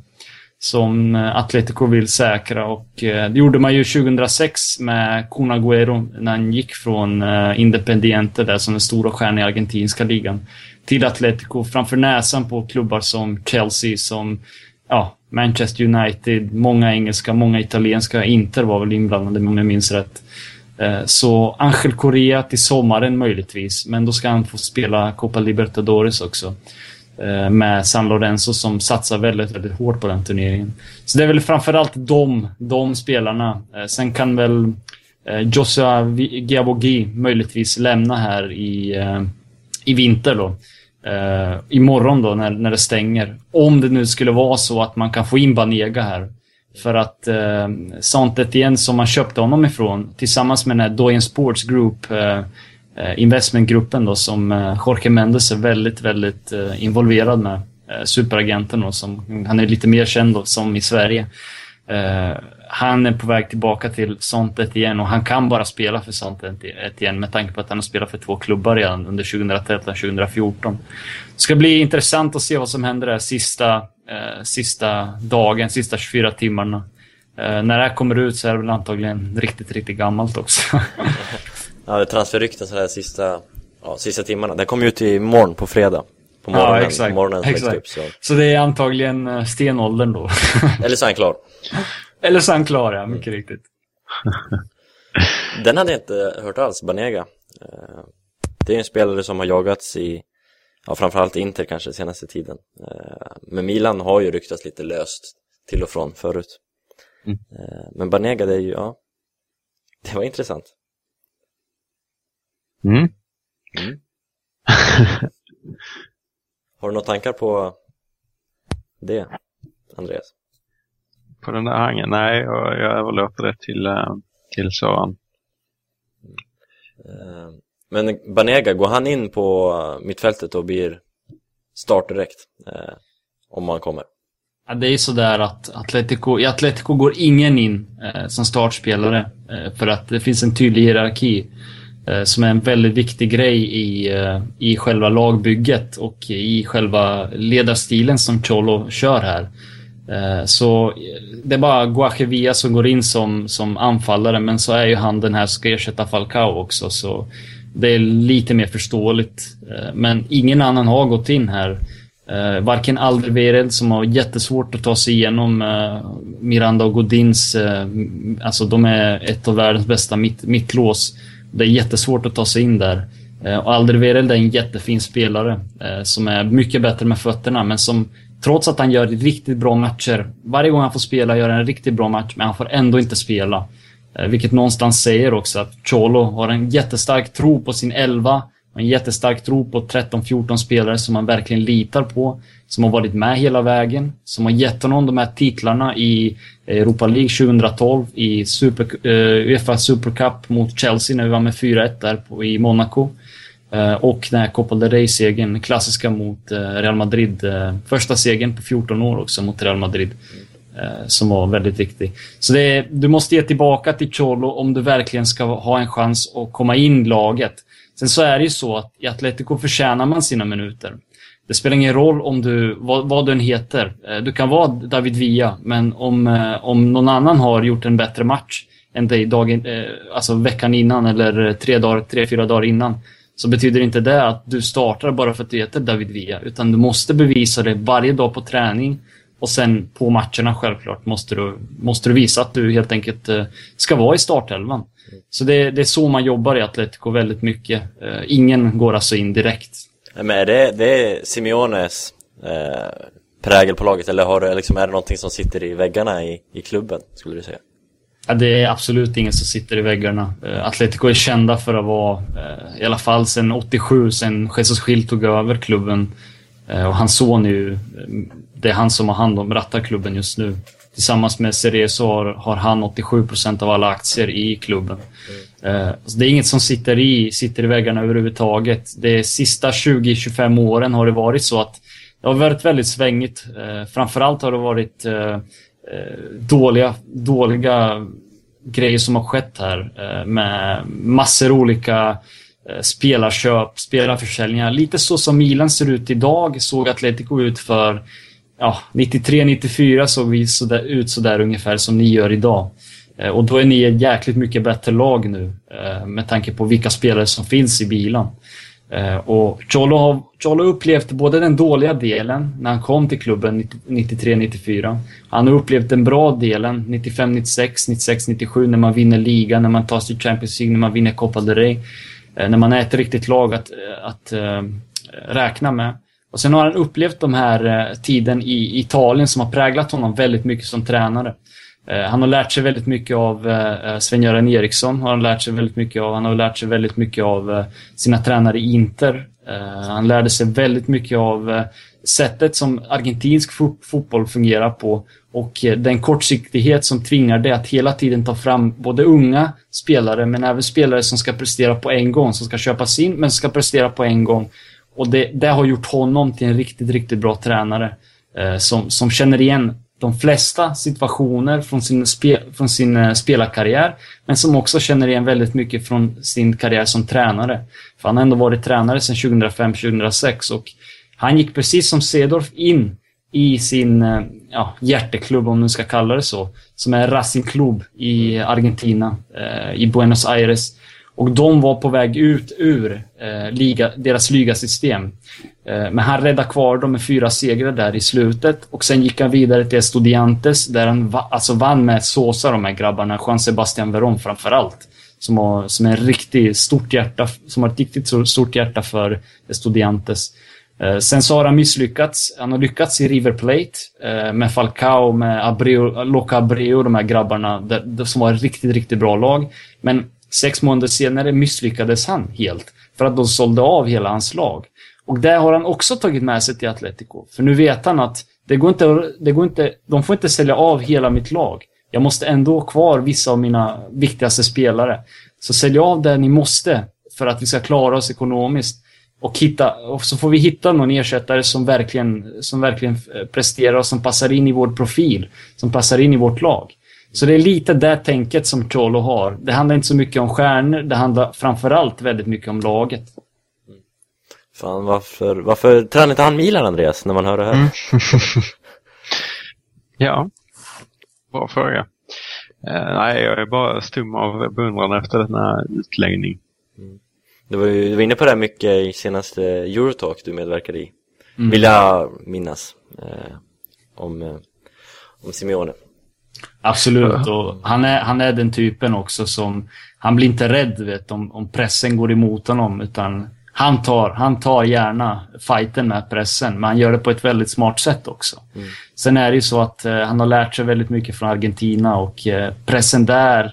som eh, Atletico vill säkra och eh, det gjorde man ju 2006 med Kun Agüero när han gick från eh, Independiente där som den stora stjärnan i argentinska ligan till Atletico framför näsan på klubbar som Chelsea, som ja, Manchester United, många engelska, många italienska, Inter var väl inblandade om jag minns rätt. Så Angel Correa till sommaren möjligtvis, men då ska han få spela Copa Libertadores också. Eh, med San Lorenzo som satsar väldigt, väldigt hårt på den turneringen. Så det är väl framförallt de, de spelarna. Eh, sen kan väl eh, Joshua Giabogi möjligtvis lämna här i, i vinter då. Uh, imorgon då när, när det stänger. Om det nu skulle vara så att man kan få in Banega här. För att uh, Sant Etienne som man köpte honom ifrån tillsammans med den här Doyen Sports Group uh, Eh, Eh, investmentgruppen då som eh, Jorge Mendes är väldigt, väldigt eh, involverad med. Superagenten då, som han är lite mer känd då, som i Sverige. Han är på väg tillbaka till Santet igen och han kan bara spela för Santet igen med tanke på att han har spelat för två klubbar redan under 2013-2014. Det ska bli intressant att se vad som händer där sista, sista dagen, sista 24 timmarna. När det här kommer ut så är det väl antagligen riktigt, riktigt gammalt också. Ja, transferrykten sådär sista, ja, sista timmarna. Den kommer ut imorgon på fredag. På morgonen, ja, exakt. morgonen exakt. Upp, så. så det är antagligen eh, stenåldern då. Eller så är han klar. Eller så är han klar, ja. Mycket mm. riktigt. Den hade jag inte hört alls, Banega. Eh, Det är en spelare som har jagats i, ja framförallt Inter kanske senaste tiden. Eh, Men Milan har ju ryktats lite löst till och från förut. Mm. Men Banega, det är ju, ja, det var intressant. Mm. Mm. Har du några tankar på det, Andreas? På den där hangen? Nej, jag, jag överlåter det till, eh, till Sören. Eh, Men Banega, går han in på mittfältet och blir start direkt? eh, Om man kommer? Ja, det är sådär att Atletico, i Atletico går ingen in som startspelare. För att det finns en tydlig hierarki. Eh, som är en väldigt viktig grej i, eh, i själva lagbygget och i själva ledarstilen som Cholo kör här. Eh, så det är bara Guaje Villa som går in som, som anfallare, men så är ju han den här som ska ersätta Falcao också. Så det är lite mer förståeligt. Men ingen annan har gått in här. Varken Alderweireld som har jättesvårt att ta sig igenom Miranda och Godins, alltså de är ett av världens bästa mitt, mittlås. Det är jättesvårt att ta sig in där. Eh, och Alderweireld är en jättefin spelare eh, som är mycket bättre med fötterna, men som trots att han gör riktigt bra matcher, varje gång han får spela gör han en riktigt bra match, men han får ändå inte spela. Eh, vilket någonstans säger också att Cholo har en jättestark tro på sin elva, en jättestark tro på 13-14 spelare som man verkligen litar på. Som har varit med hela vägen. Som har gett honom de här titlarna i Europa League 2012. I Super, uh, Uefa Super Cup mot Chelsea när vi var med 4-1 där på, i Monaco. Uh, och den här Copa del Rey-segern, klassiska mot uh, Real Madrid. Uh, första segern på 14 år också mot Real Madrid. Uh, som var väldigt viktig. Så det är, du måste ge tillbaka till Cholo om du verkligen ska ha en chans att komma in i laget. Sen så är det ju så att i Atletico förtjänar man sina minuter. Det spelar ingen roll om du, vad, vad du än heter. Eh, du kan vara David Villa, men om, eh, om någon annan har gjort en bättre match än dig dagen, eh, alltså veckan innan eller tre, dagar, tre, fyra dagar innan, så betyder inte det att du startar bara för att du heter David Villa, utan du måste bevisa det varje dag på träning och sen på matcherna självklart måste du, måste du visa att du helt enkelt ska vara i startelvan. Så det, det är så man jobbar i Atletico väldigt mycket. Ingen går alltså in direkt. Men är det, det är Simeones eh, prägel på laget eller har liksom, är det någonting som sitter i väggarna i, i klubben, skulle du säga? Ja, det är absolut ingen som sitter i väggarna. Eh, Atletico är kända för att vara, eh, i alla fall sedan 87, sedan Jesus Gil tog över klubben. Eh, och hans son är ju, eh, det är han som har hand om, rattar klubben just nu. Tillsammans med Cerezo har, har han 87% av alla aktier i klubben. Eh, det är inget som sitter i, sitter i väggarna överhuvudtaget. De sista 20-25 åren har det varit så att det har varit väldigt svängigt. Eh, framförallt har det varit eh, eh dåliga, dåliga grejer som har skett här eh, med massor olika eh, spelarköp, spelarförsäljningar. Lite så som Milan ser ut idag såg Atletico ut för ja, 93-94 såg vi sådär, ut sådär ungefär som ni gör idag. Eh, och då är ni ett jäkligt mycket bättre lag nu eh, med tanke på vilka spelare som finns i bilan. Eh, och Cholo har Cholo upplevt både den dåliga delen när han kom till klubben 93-94. Han har upplevt den bra delen 95-96, 96-97 när man vinner ligan, när man tar sig till Champions League, när man vinner Copa del Rey. När man är ett riktigt lag att, att äh, räkna med. Och sen har han upplevt de här eh, tiden i Italien som har präglat honom väldigt mycket som tränare. Eh, han har lärt sig väldigt mycket av eh, Sven-Göran Eriksson. Har han, lärt sig väldigt mycket av. han har lärt sig väldigt mycket av sina tränare i Inter. Han lärde sig väldigt mycket av sättet som argentinsk fotboll fungerar på och den kortsiktighet som tvingar det att hela tiden ta fram både unga spelare men även spelare som ska prestera på en gång, som ska köpas in men ska prestera på en gång. Och det, det har gjort honom till en riktigt, riktigt bra tränare eh, som, som känner igen de flesta situationer från sin, spe, från sin eh, spelarkarriär, men som också känner igen väldigt mycket från sin karriär som tränare. För han har ändå varit tränare sedan 2005-2006 och han gick precis som Sedorf in i sin eh, ja, hjärteklubb, om man ska kalla det så, som är Racing Club i Argentina, eh, i Buenos Aires. Och de var på väg ut ur eh, liga, deras ligasystem. Eh, Men han räddade kvar dem med fyra segrar där i slutet och sen gick han vidare till Estudiantes där han va alltså vann med Sosa, de här grabbarna. Juan Sebastian Veron framförallt. Som, har, som är en riktigt stort hjärta, som har ett riktigt stort hjärta för Estudiantes. Eh, Sen så har han misslyckats. Han har lyckats i River Plate eh, med Falcao, med Abreu, Loca Abreu, de här grabbarna där, som var ett riktigt, riktigt bra lag. Men sex månader senare misslyckades han helt för att de sålde av hela hans lag. Och det har han också tagit med sig till Atletico. För nu vet han att det går inte, det går inte, de får inte sälja av hela mitt lag. Jag måste ändå ha kvar vissa av mina viktigaste spelare. Så sälj av det ni måste för att vi ska klara oss ekonomiskt. Och, hitta, och så får vi hitta någon ersättare som verkligen, som verkligen eh, presterar och som passar in i vår profil. Som passar in i vårt lag. Så det är lite det tänket som Cholo har. Det handlar inte så mycket om stjärnor, det handlar framförallt väldigt mycket om laget. Fan, varför, varför tränar inte han Milan, Andreas, när man hör det här? Ja, bra fråga. Eh, nej, jag är bara stum av beundran efter den här utläggning. Du var ju du var inne på det här mycket i senaste Eurotalk du medverkade i. Vill jag minnas. Eh, om, eh, om Simeone. Absolut, och han är, han är den typen också som... Han blir inte rädd vet, om, om pressen går emot honom, utan han tar, han tar gärna fighten med pressen, men han gör det på ett väldigt smart sätt också. Sen är det ju så att eh, han har lärt sig väldigt mycket från Argentina och eh, pressen där,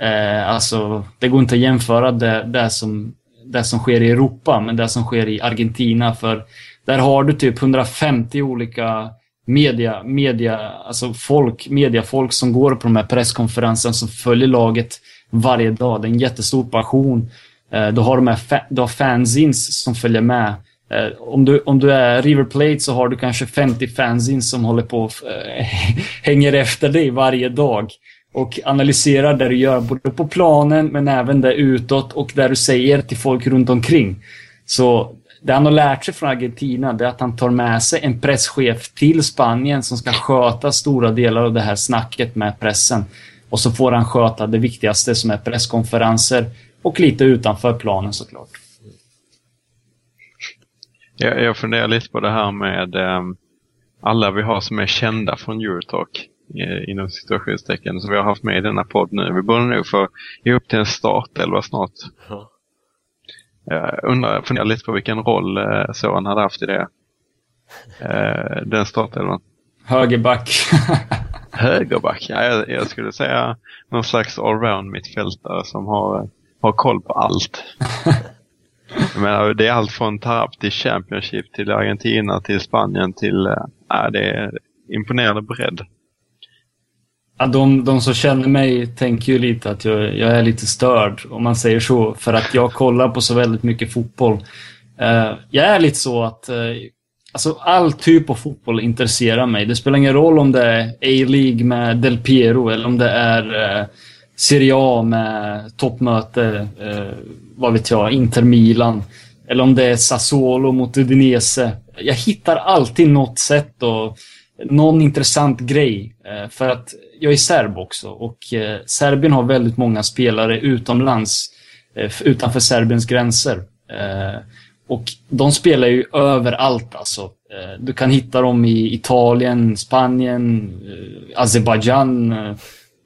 eh, alltså det går inte att jämföra det, det, som, det som sker i Europa med det som sker i Argentina, för där har du typ 150 olika media, media, alltså folk, mediafolk som går på de här presskonferenserna som följer laget varje dag. Det är en jättestor passion. Eh, Du har, de här fa- du har fanzines som följer med. Eh, Om du, om du är River Plate så har du kanske 50 fanzines som håller på och eh, hänger efter dig varje dag. Och analyserar det du gör, både på planen men även där utåt och där du säger till folk runt omkring. Så det han har lärt sig från Argentina det är att han tar med sig en presschef till Spanien som ska sköta stora delar av det här snacket med pressen. Och så får han sköta det viktigaste som är presskonferenser och lite utanför planen såklart. Jag, jag funderar lite på det här med ehm, alla vi har som är kända från Eurotalk eh, inom situationstecken som vi har haft med i denna podd nu. Vi borde nog få ge upp till en startelva snart. Ja. Jag undrar, funderar lite på vilken roll eh, Soran hade haft i det. Eh, den startelvan. Högerback. Högerback, ja, jag, jag skulle säga någon slags allround mittfältare som har, har koll på allt. Jag menar, det är allt från TAP till Championship till Argentina till Spanien till... Ja, det är imponerande bredd. Ja, de, de som känner mig tänker ju lite att jag, jag är lite störd, om man säger så. För att jag kollar på så väldigt mycket fotboll. Uh, jag är lite så att uh, alltså all typ av fotboll intresserar mig. Det spelar ingen roll om det är A-League med Del Piero eller om det är uh, Serie A med toppmöte, uh, vad vet jag, Inter Milan. Eller om det är Sassuolo mot Udinese. Jag hittar alltid något sätt att någon intressant grej. Eh, för att jag är serb också och eh, Serbien har väldigt många spelare utomlands, eh, utanför Serbiens gränser. Och de spelar ju överallt alltså. Du kan hitta dem i Italien, Spanien, Azerbajdzjan,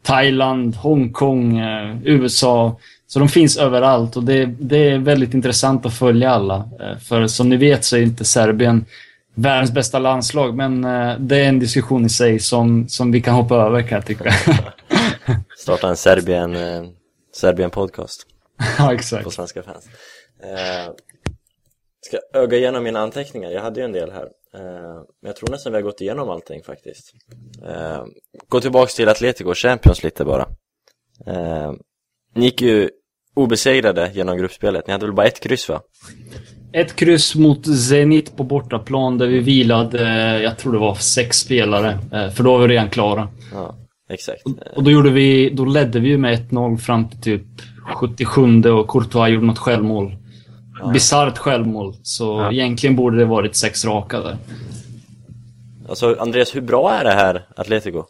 Thailand, Hongkong, USA. Så de finns överallt och det, det är väldigt intressant att följa alla. För som ni vet så är inte Serbien världens bästa landslag, men eh, det är en diskussion i sig som, som vi kan hoppa över kan jag tycka. Starta en Serbien, eh, Serbien podcast ja, på exakt. svenska fans. Eh, ska öga igenom mina anteckningar, jag hade ju en del här. Eh, men jag tror nästan vi har gått igenom allting faktiskt. Eh, gå tillbaks till Atletico Champions lite bara. Eh, ni gick ju obesegrade genom gruppspelet, ni hade väl bara ett kryss va? Ett kryss mot Zenit på bortaplan där vi vilade, jag tror det var sex spelare, eh, för då var vi redan klara. Ja, exakt. Och då, gjorde vi, då ledde vi med 1-0 fram till typ 77 och Courtois gjorde något självmål. Bisarrt självmål, så Ja. egentligen borde det varit sex raka där. Alltså Andreas, hur bra är det här Atletico?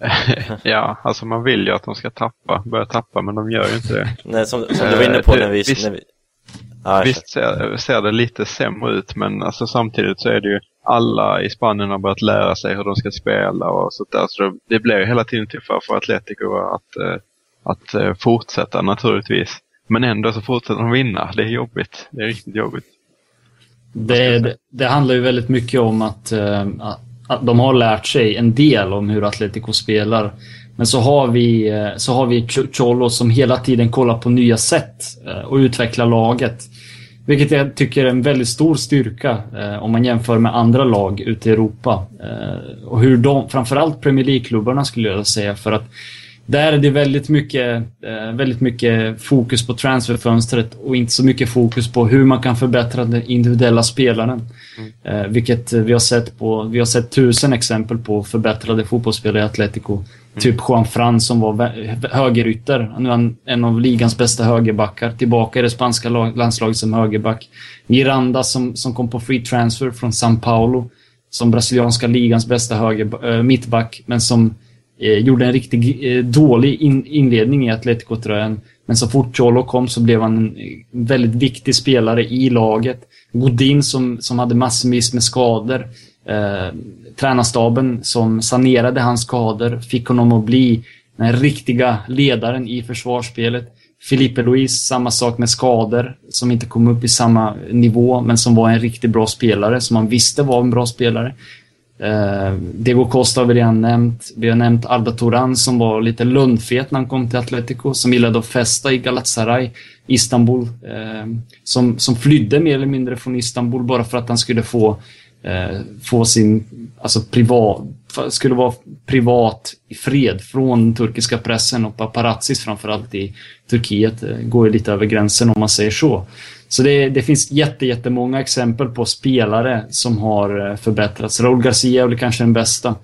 Ja, alltså man vill ju att de ska tappa, börja tappa, men de gör ju inte det. Nej, som, som du var inne på Eh, när vi, när vi... Ja, Visst ser, ser det lite sämre ut men alltså, samtidigt så är det ju alla i Spanien har börjat lära sig hur de ska spela och sånt där. Så det, det blir ju hela tiden tuffare för Atletico att, eh, att eh, fortsätta naturligtvis. Men ändå så fortsätter de vinna. Det är jobbigt. Det är riktigt jobbigt. Det, det, det handlar ju väldigt mycket om att, eh, att- att de har lärt sig en del om hur Atletico spelar. Men så har vi, eh, så har vi Cholo som hela tiden kollar på nya sätt eh, och utvecklar laget. Vilket jag tycker är en väldigt stor styrka eh, om man jämför med andra lag ute i Europa. Eh, och hur de, framförallt Premier League-klubbarna skulle jag säga, för att där är det väldigt mycket, eh, väldigt mycket fokus på transferfönstret och inte så mycket fokus på hur man kan förbättra den individuella spelaren. Eh, vilket vi har sett på, vi har sett tusen exempel på förbättrade fotbollsspelare i Atletico. Typ Juan Fran som var högerytter. Nu är han en av ligans bästa högerbackar. Tillbaka i det spanska lag- landslaget som högerback. Miranda som, som kom på free transfer från São Paulo. Som brasilianska ligans bästa höger, äh, mittback. Men som eh, gjorde en riktigt eh, dålig in, inledning i Atletico-tröjan. Men så fort Cholo kom så blev han en väldigt viktig spelare i laget. Godin som, som hade massvis med skador. Eh, tränarstaben som sanerade hans skador fick honom att bli den riktiga ledaren i försvarsspelet. Felipe Luis, samma sak med skador, som inte kom upp i samma nivå, men som var en riktigt bra spelare, som man visste var en bra spelare. Eh, Diego Costa har vi redan nämnt. Vi har nämnt Arda Turan som var lite lundfet när han kom till Atletico, som gillade att festa i Galatasaray, Istanbul. Eh, som, som flydde mer eller mindre från Istanbul bara för att han skulle få, eh, få sin, alltså privat, skulle vara privat i fred från den turkiska pressen och paparazzis framförallt i Turkiet. Eh, går ju lite över gränsen om man säger så. Så det, det finns jätte, jättemånga exempel på spelare som har eh, förbättrats. Raúl Garcia är väl kanske den bästa.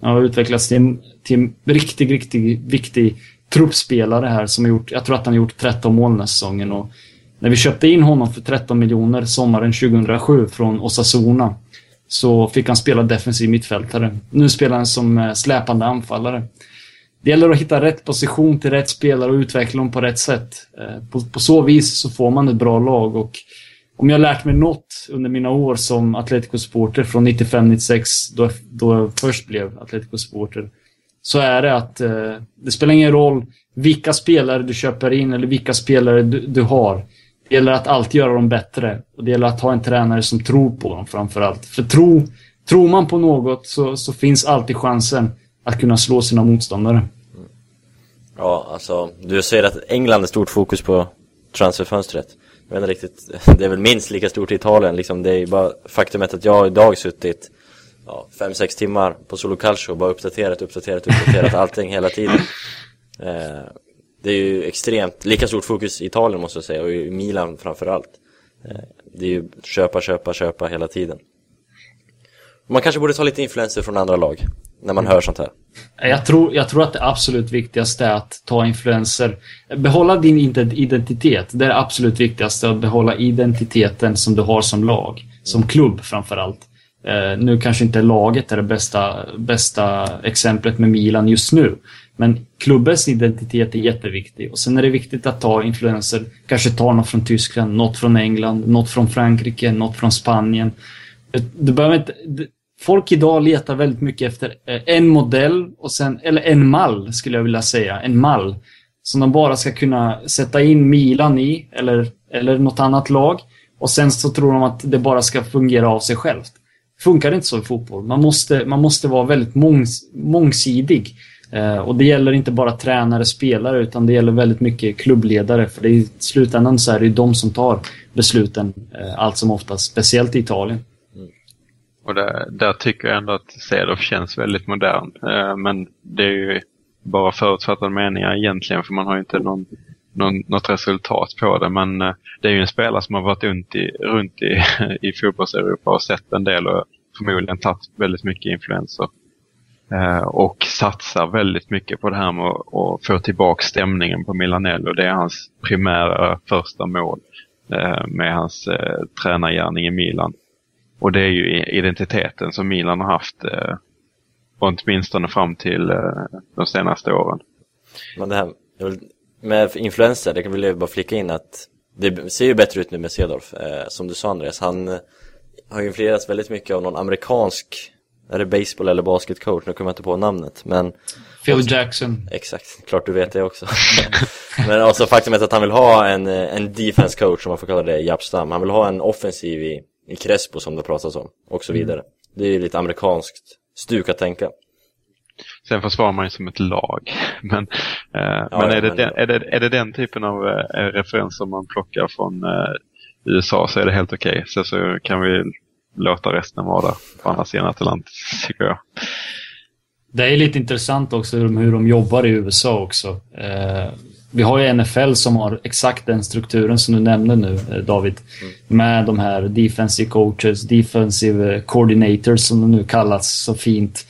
Han har utvecklats till en, till en riktigt, riktigt viktig truppspelare här som har gjort, jag tror att han har gjort 13 mål den här säsongen. Och när vi köpte in honom för 13 miljoner sommaren 2007 från Osasuna så fick han spela defensiv mittfältare. Nu spelar han som eh, släpande anfallare. Det gäller att hitta rätt position till rätt spelare och utveckla dem på rätt sätt. Eh, på, på så vis så får man ett bra lag och om jag har lärt mig något under mina år som Atletico-supporter från 95-96, då, då jag först blev Atletico-supporter, så är det att eh, det spelar ingen roll vilka spelare du köper in eller vilka spelare du, du har. Det gäller att alltid göra dem bättre och det gäller att ha en tränare som tror på dem framförallt. För tro, tror man på något så, så finns alltid chansen att kunna slå sina motståndare. Ja, alltså, du säger att England är stort fokus på transferfönstret. Jag vet inte riktigt, det är väl minst lika stort i Italien liksom. Det är ju bara faktumet att jag idag suttit ja, fem sex timmar på Solo Calcio och bara uppdaterat, uppdaterat, uppdaterat allting hela tiden. Eh, det är ju extremt, lika stort fokus i Italien måste jag säga och i Milan framförallt. Eh, det är ju köpa, köpa, köpa hela tiden. Man kanske borde ta lite influenser från andra lag när man hör sånt här. Jag tror, jag tror att det absolut viktigaste är att ta influenser. Behålla din identitet. Det är det absolut viktigaste, att behålla identiteten som du har som lag. Som klubb framförallt. Eh, nu kanske inte laget är det bästa, bästa exemplet med Milan just nu. Men klubbens identitet är jätteviktig. Och sen är det viktigt att ta influenser. Kanske ta något från Tyskland, något från England, något från Frankrike, något från Spanien. Eh, du behöver inte... Folk idag letar väldigt mycket efter eh, en modell, och sen, eller en mall skulle jag vilja säga. En mall. Som de bara ska kunna sätta in Milan i, eller, eller något annat lag. Och sen så tror de att det bara ska fungera av sig självt. Funkar inte så i fotboll. Man måste, man måste vara väldigt mångs, mångsidig. Eh, och det gäller inte bara tränare, spelare, utan det gäller väldigt mycket klubbledare. För det är, i slutändan så är det ju de som tar besluten, eh, allt som oftast. Speciellt i Italien. Och där, där tycker jag ändå att Cedorf känns väldigt modern. Eh, men det är ju bara förutfattade meningar egentligen för man har ju inte någon, någon, något resultat på det. Men eh, det är ju en spelare som har varit runt i, runt i, i fotbolls-Europa och sett en del och förmodligen tagit väldigt mycket influenser. Eh, och satsar väldigt mycket på det här med att, få tillbaka stämningen på Milanello. Det är hans primära första mål med hans tränargärning i Milan. Och det är ju identiteten som Milan har haft eh, åtminstone fram till eh, de senaste åren. Men det här, med influenser, det kan vill jag bara flika in att det ser ju bättre ut nu med Cedorf. Eh, som du sa Andreas, han eh, har ju influerats väldigt mycket av någon amerikansk, är det baseball eller basketcoach? Nu kommer jag inte på namnet, men Phil Jackson. Exakt, klart du vet det också. Men alltså faktum är att han vill ha en, eh, en defense coach, om man får kalla det Japstam. Han vill ha en offensiv i, i Crespo som det pratas om, och så vidare. Det är ju lite amerikanskt stuk att tänka. Sen försvarar man ju som ett lag. Men, eh, Ja, men, är, det men- den, är, det, är det den typen av eh, referenser man plockar från eh, USA så är det helt okej. Sen så kan vi låta resten vara där på andra sidan Atlanten, tycker jag. Det är lite intressant också hur de, hur de jobbar i USA också. Eh, vi har ju NFL som har exakt den strukturen som du nämnde nu, eh, David. Med de här defensive coaches, defensive coordinators som de nu kallas så fint.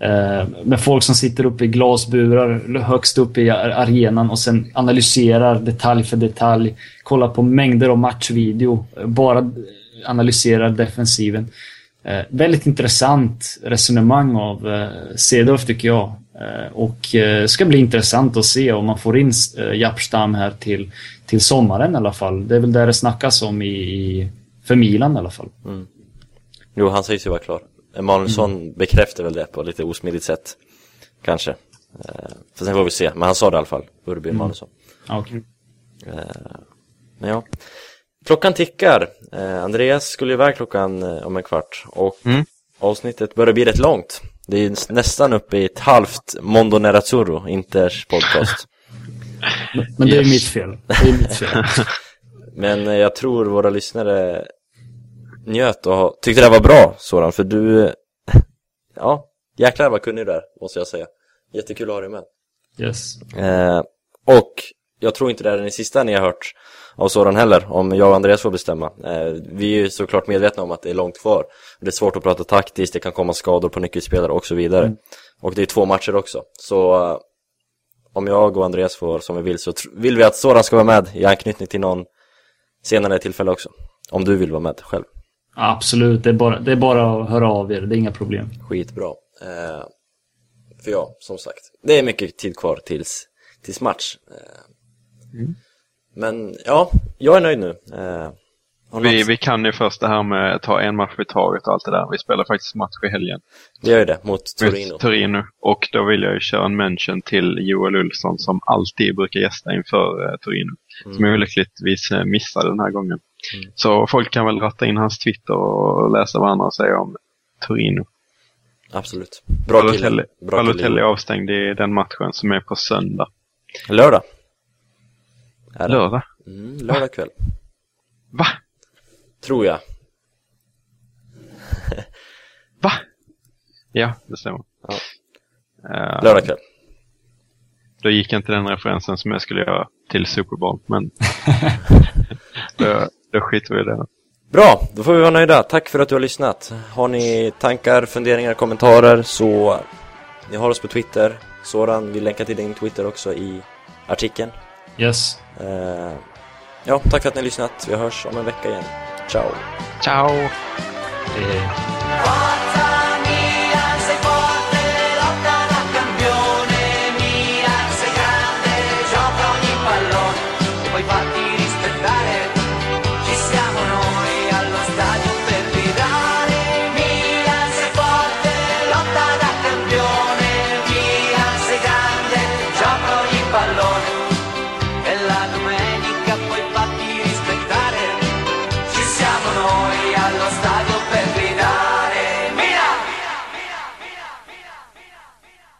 Eh, med folk som sitter uppe i glasburar högst upp i ar- arenan och sen analyserar detalj för detalj. Kollar på mängder av matchvideo. eh, Bara analyserar defensiven. Eh, väldigt intressant resonemang av eh, Cedorf tycker jag. Eh, och eh, ska bli intressant att se om man får in eh, Japstam här till, till sommaren i alla fall. Det är väl det det snackas om i, i, för Milan i alla fall. Jo, han sägs ju vara klar. Emanuelsson bekräftar väl det på lite osmidigt sätt. Kanske. Eh, för sen får vi se, men han sa det i alla fall, Urbi Emanuelsson. Ja, okej. Men ja. Klockan tickar. Eh, Andreas skulle iväg klockan eh, om en kvart. Och Mm. avsnittet börjar bli rätt långt. Det är nästan uppe i ett halvt Mondo Nerazzurro, Inters podcast. Men det är mitt fel. Det är mitt fel. Men eh, jag tror våra lyssnare njöt och tyckte det var bra, Soran, för du... Ja, jäklar vad kunnig du är, måste jag säga. Jättekul att ha dig med. Yes. Eh, och jag tror inte det är den sista ni har hört av Soran heller, om jag och Andreas får bestämma. Eh, vi är ju såklart medvetna om att det är långt kvar. Det är svårt att prata taktiskt, det kan komma skador på nyckelspelare och så vidare. Och det är två matcher också. Så eh, om jag och Andreas får som vi vill så vill vi att Soran ska vara med i anknytning till någon senare tillfälle också. Om du vill vara med själv. Absolut, det är, bara, det är bara att höra av er. Det är inga problem. Skitbra. Eh, för ja, som sagt, det är mycket tid kvar tills, tills match. Eh, Men ja, jag är nöjd nu. Eh, har Vi, något- vi kan ju först det här med att ta en match i taget och allt det där. Vi spelar faktiskt match i helgen. Vi gör ju det, mot mot Torino. Torino. Och då vill jag ju köra en mention till Joel Ulfsson som alltid brukar gästa inför eh, Torino. Som jag lyckligtvis eh, missade den här gången. Så folk kan väl ratta in hans Twitter och läsa vad andra säger om Torino. Absolut. Bra kille. Balotelli, Bra Balotelli kille. avstängd i den matchen som är på söndag. Lördag. Är det? Lördag? Mm, lördag kväll. Va? Tror jag. Va? Ja, det stämmer. Ja. Eh, Lördag kväll. Då gick inte den referensen som jag skulle göra till Super Bowl, men då, då skiter vi i det. Bra, då får vi vara nöjda. Tack för att du har lyssnat. Har ni tankar, funderingar, kommentarer så ni har oss på Twitter. Soran, vi länkar till din Twitter också i artikeln. Yes. Eh, ja, tack för att ni har lyssnat. Vi hörs om en vecka igen. Ciao! Ciao! Hej, hej.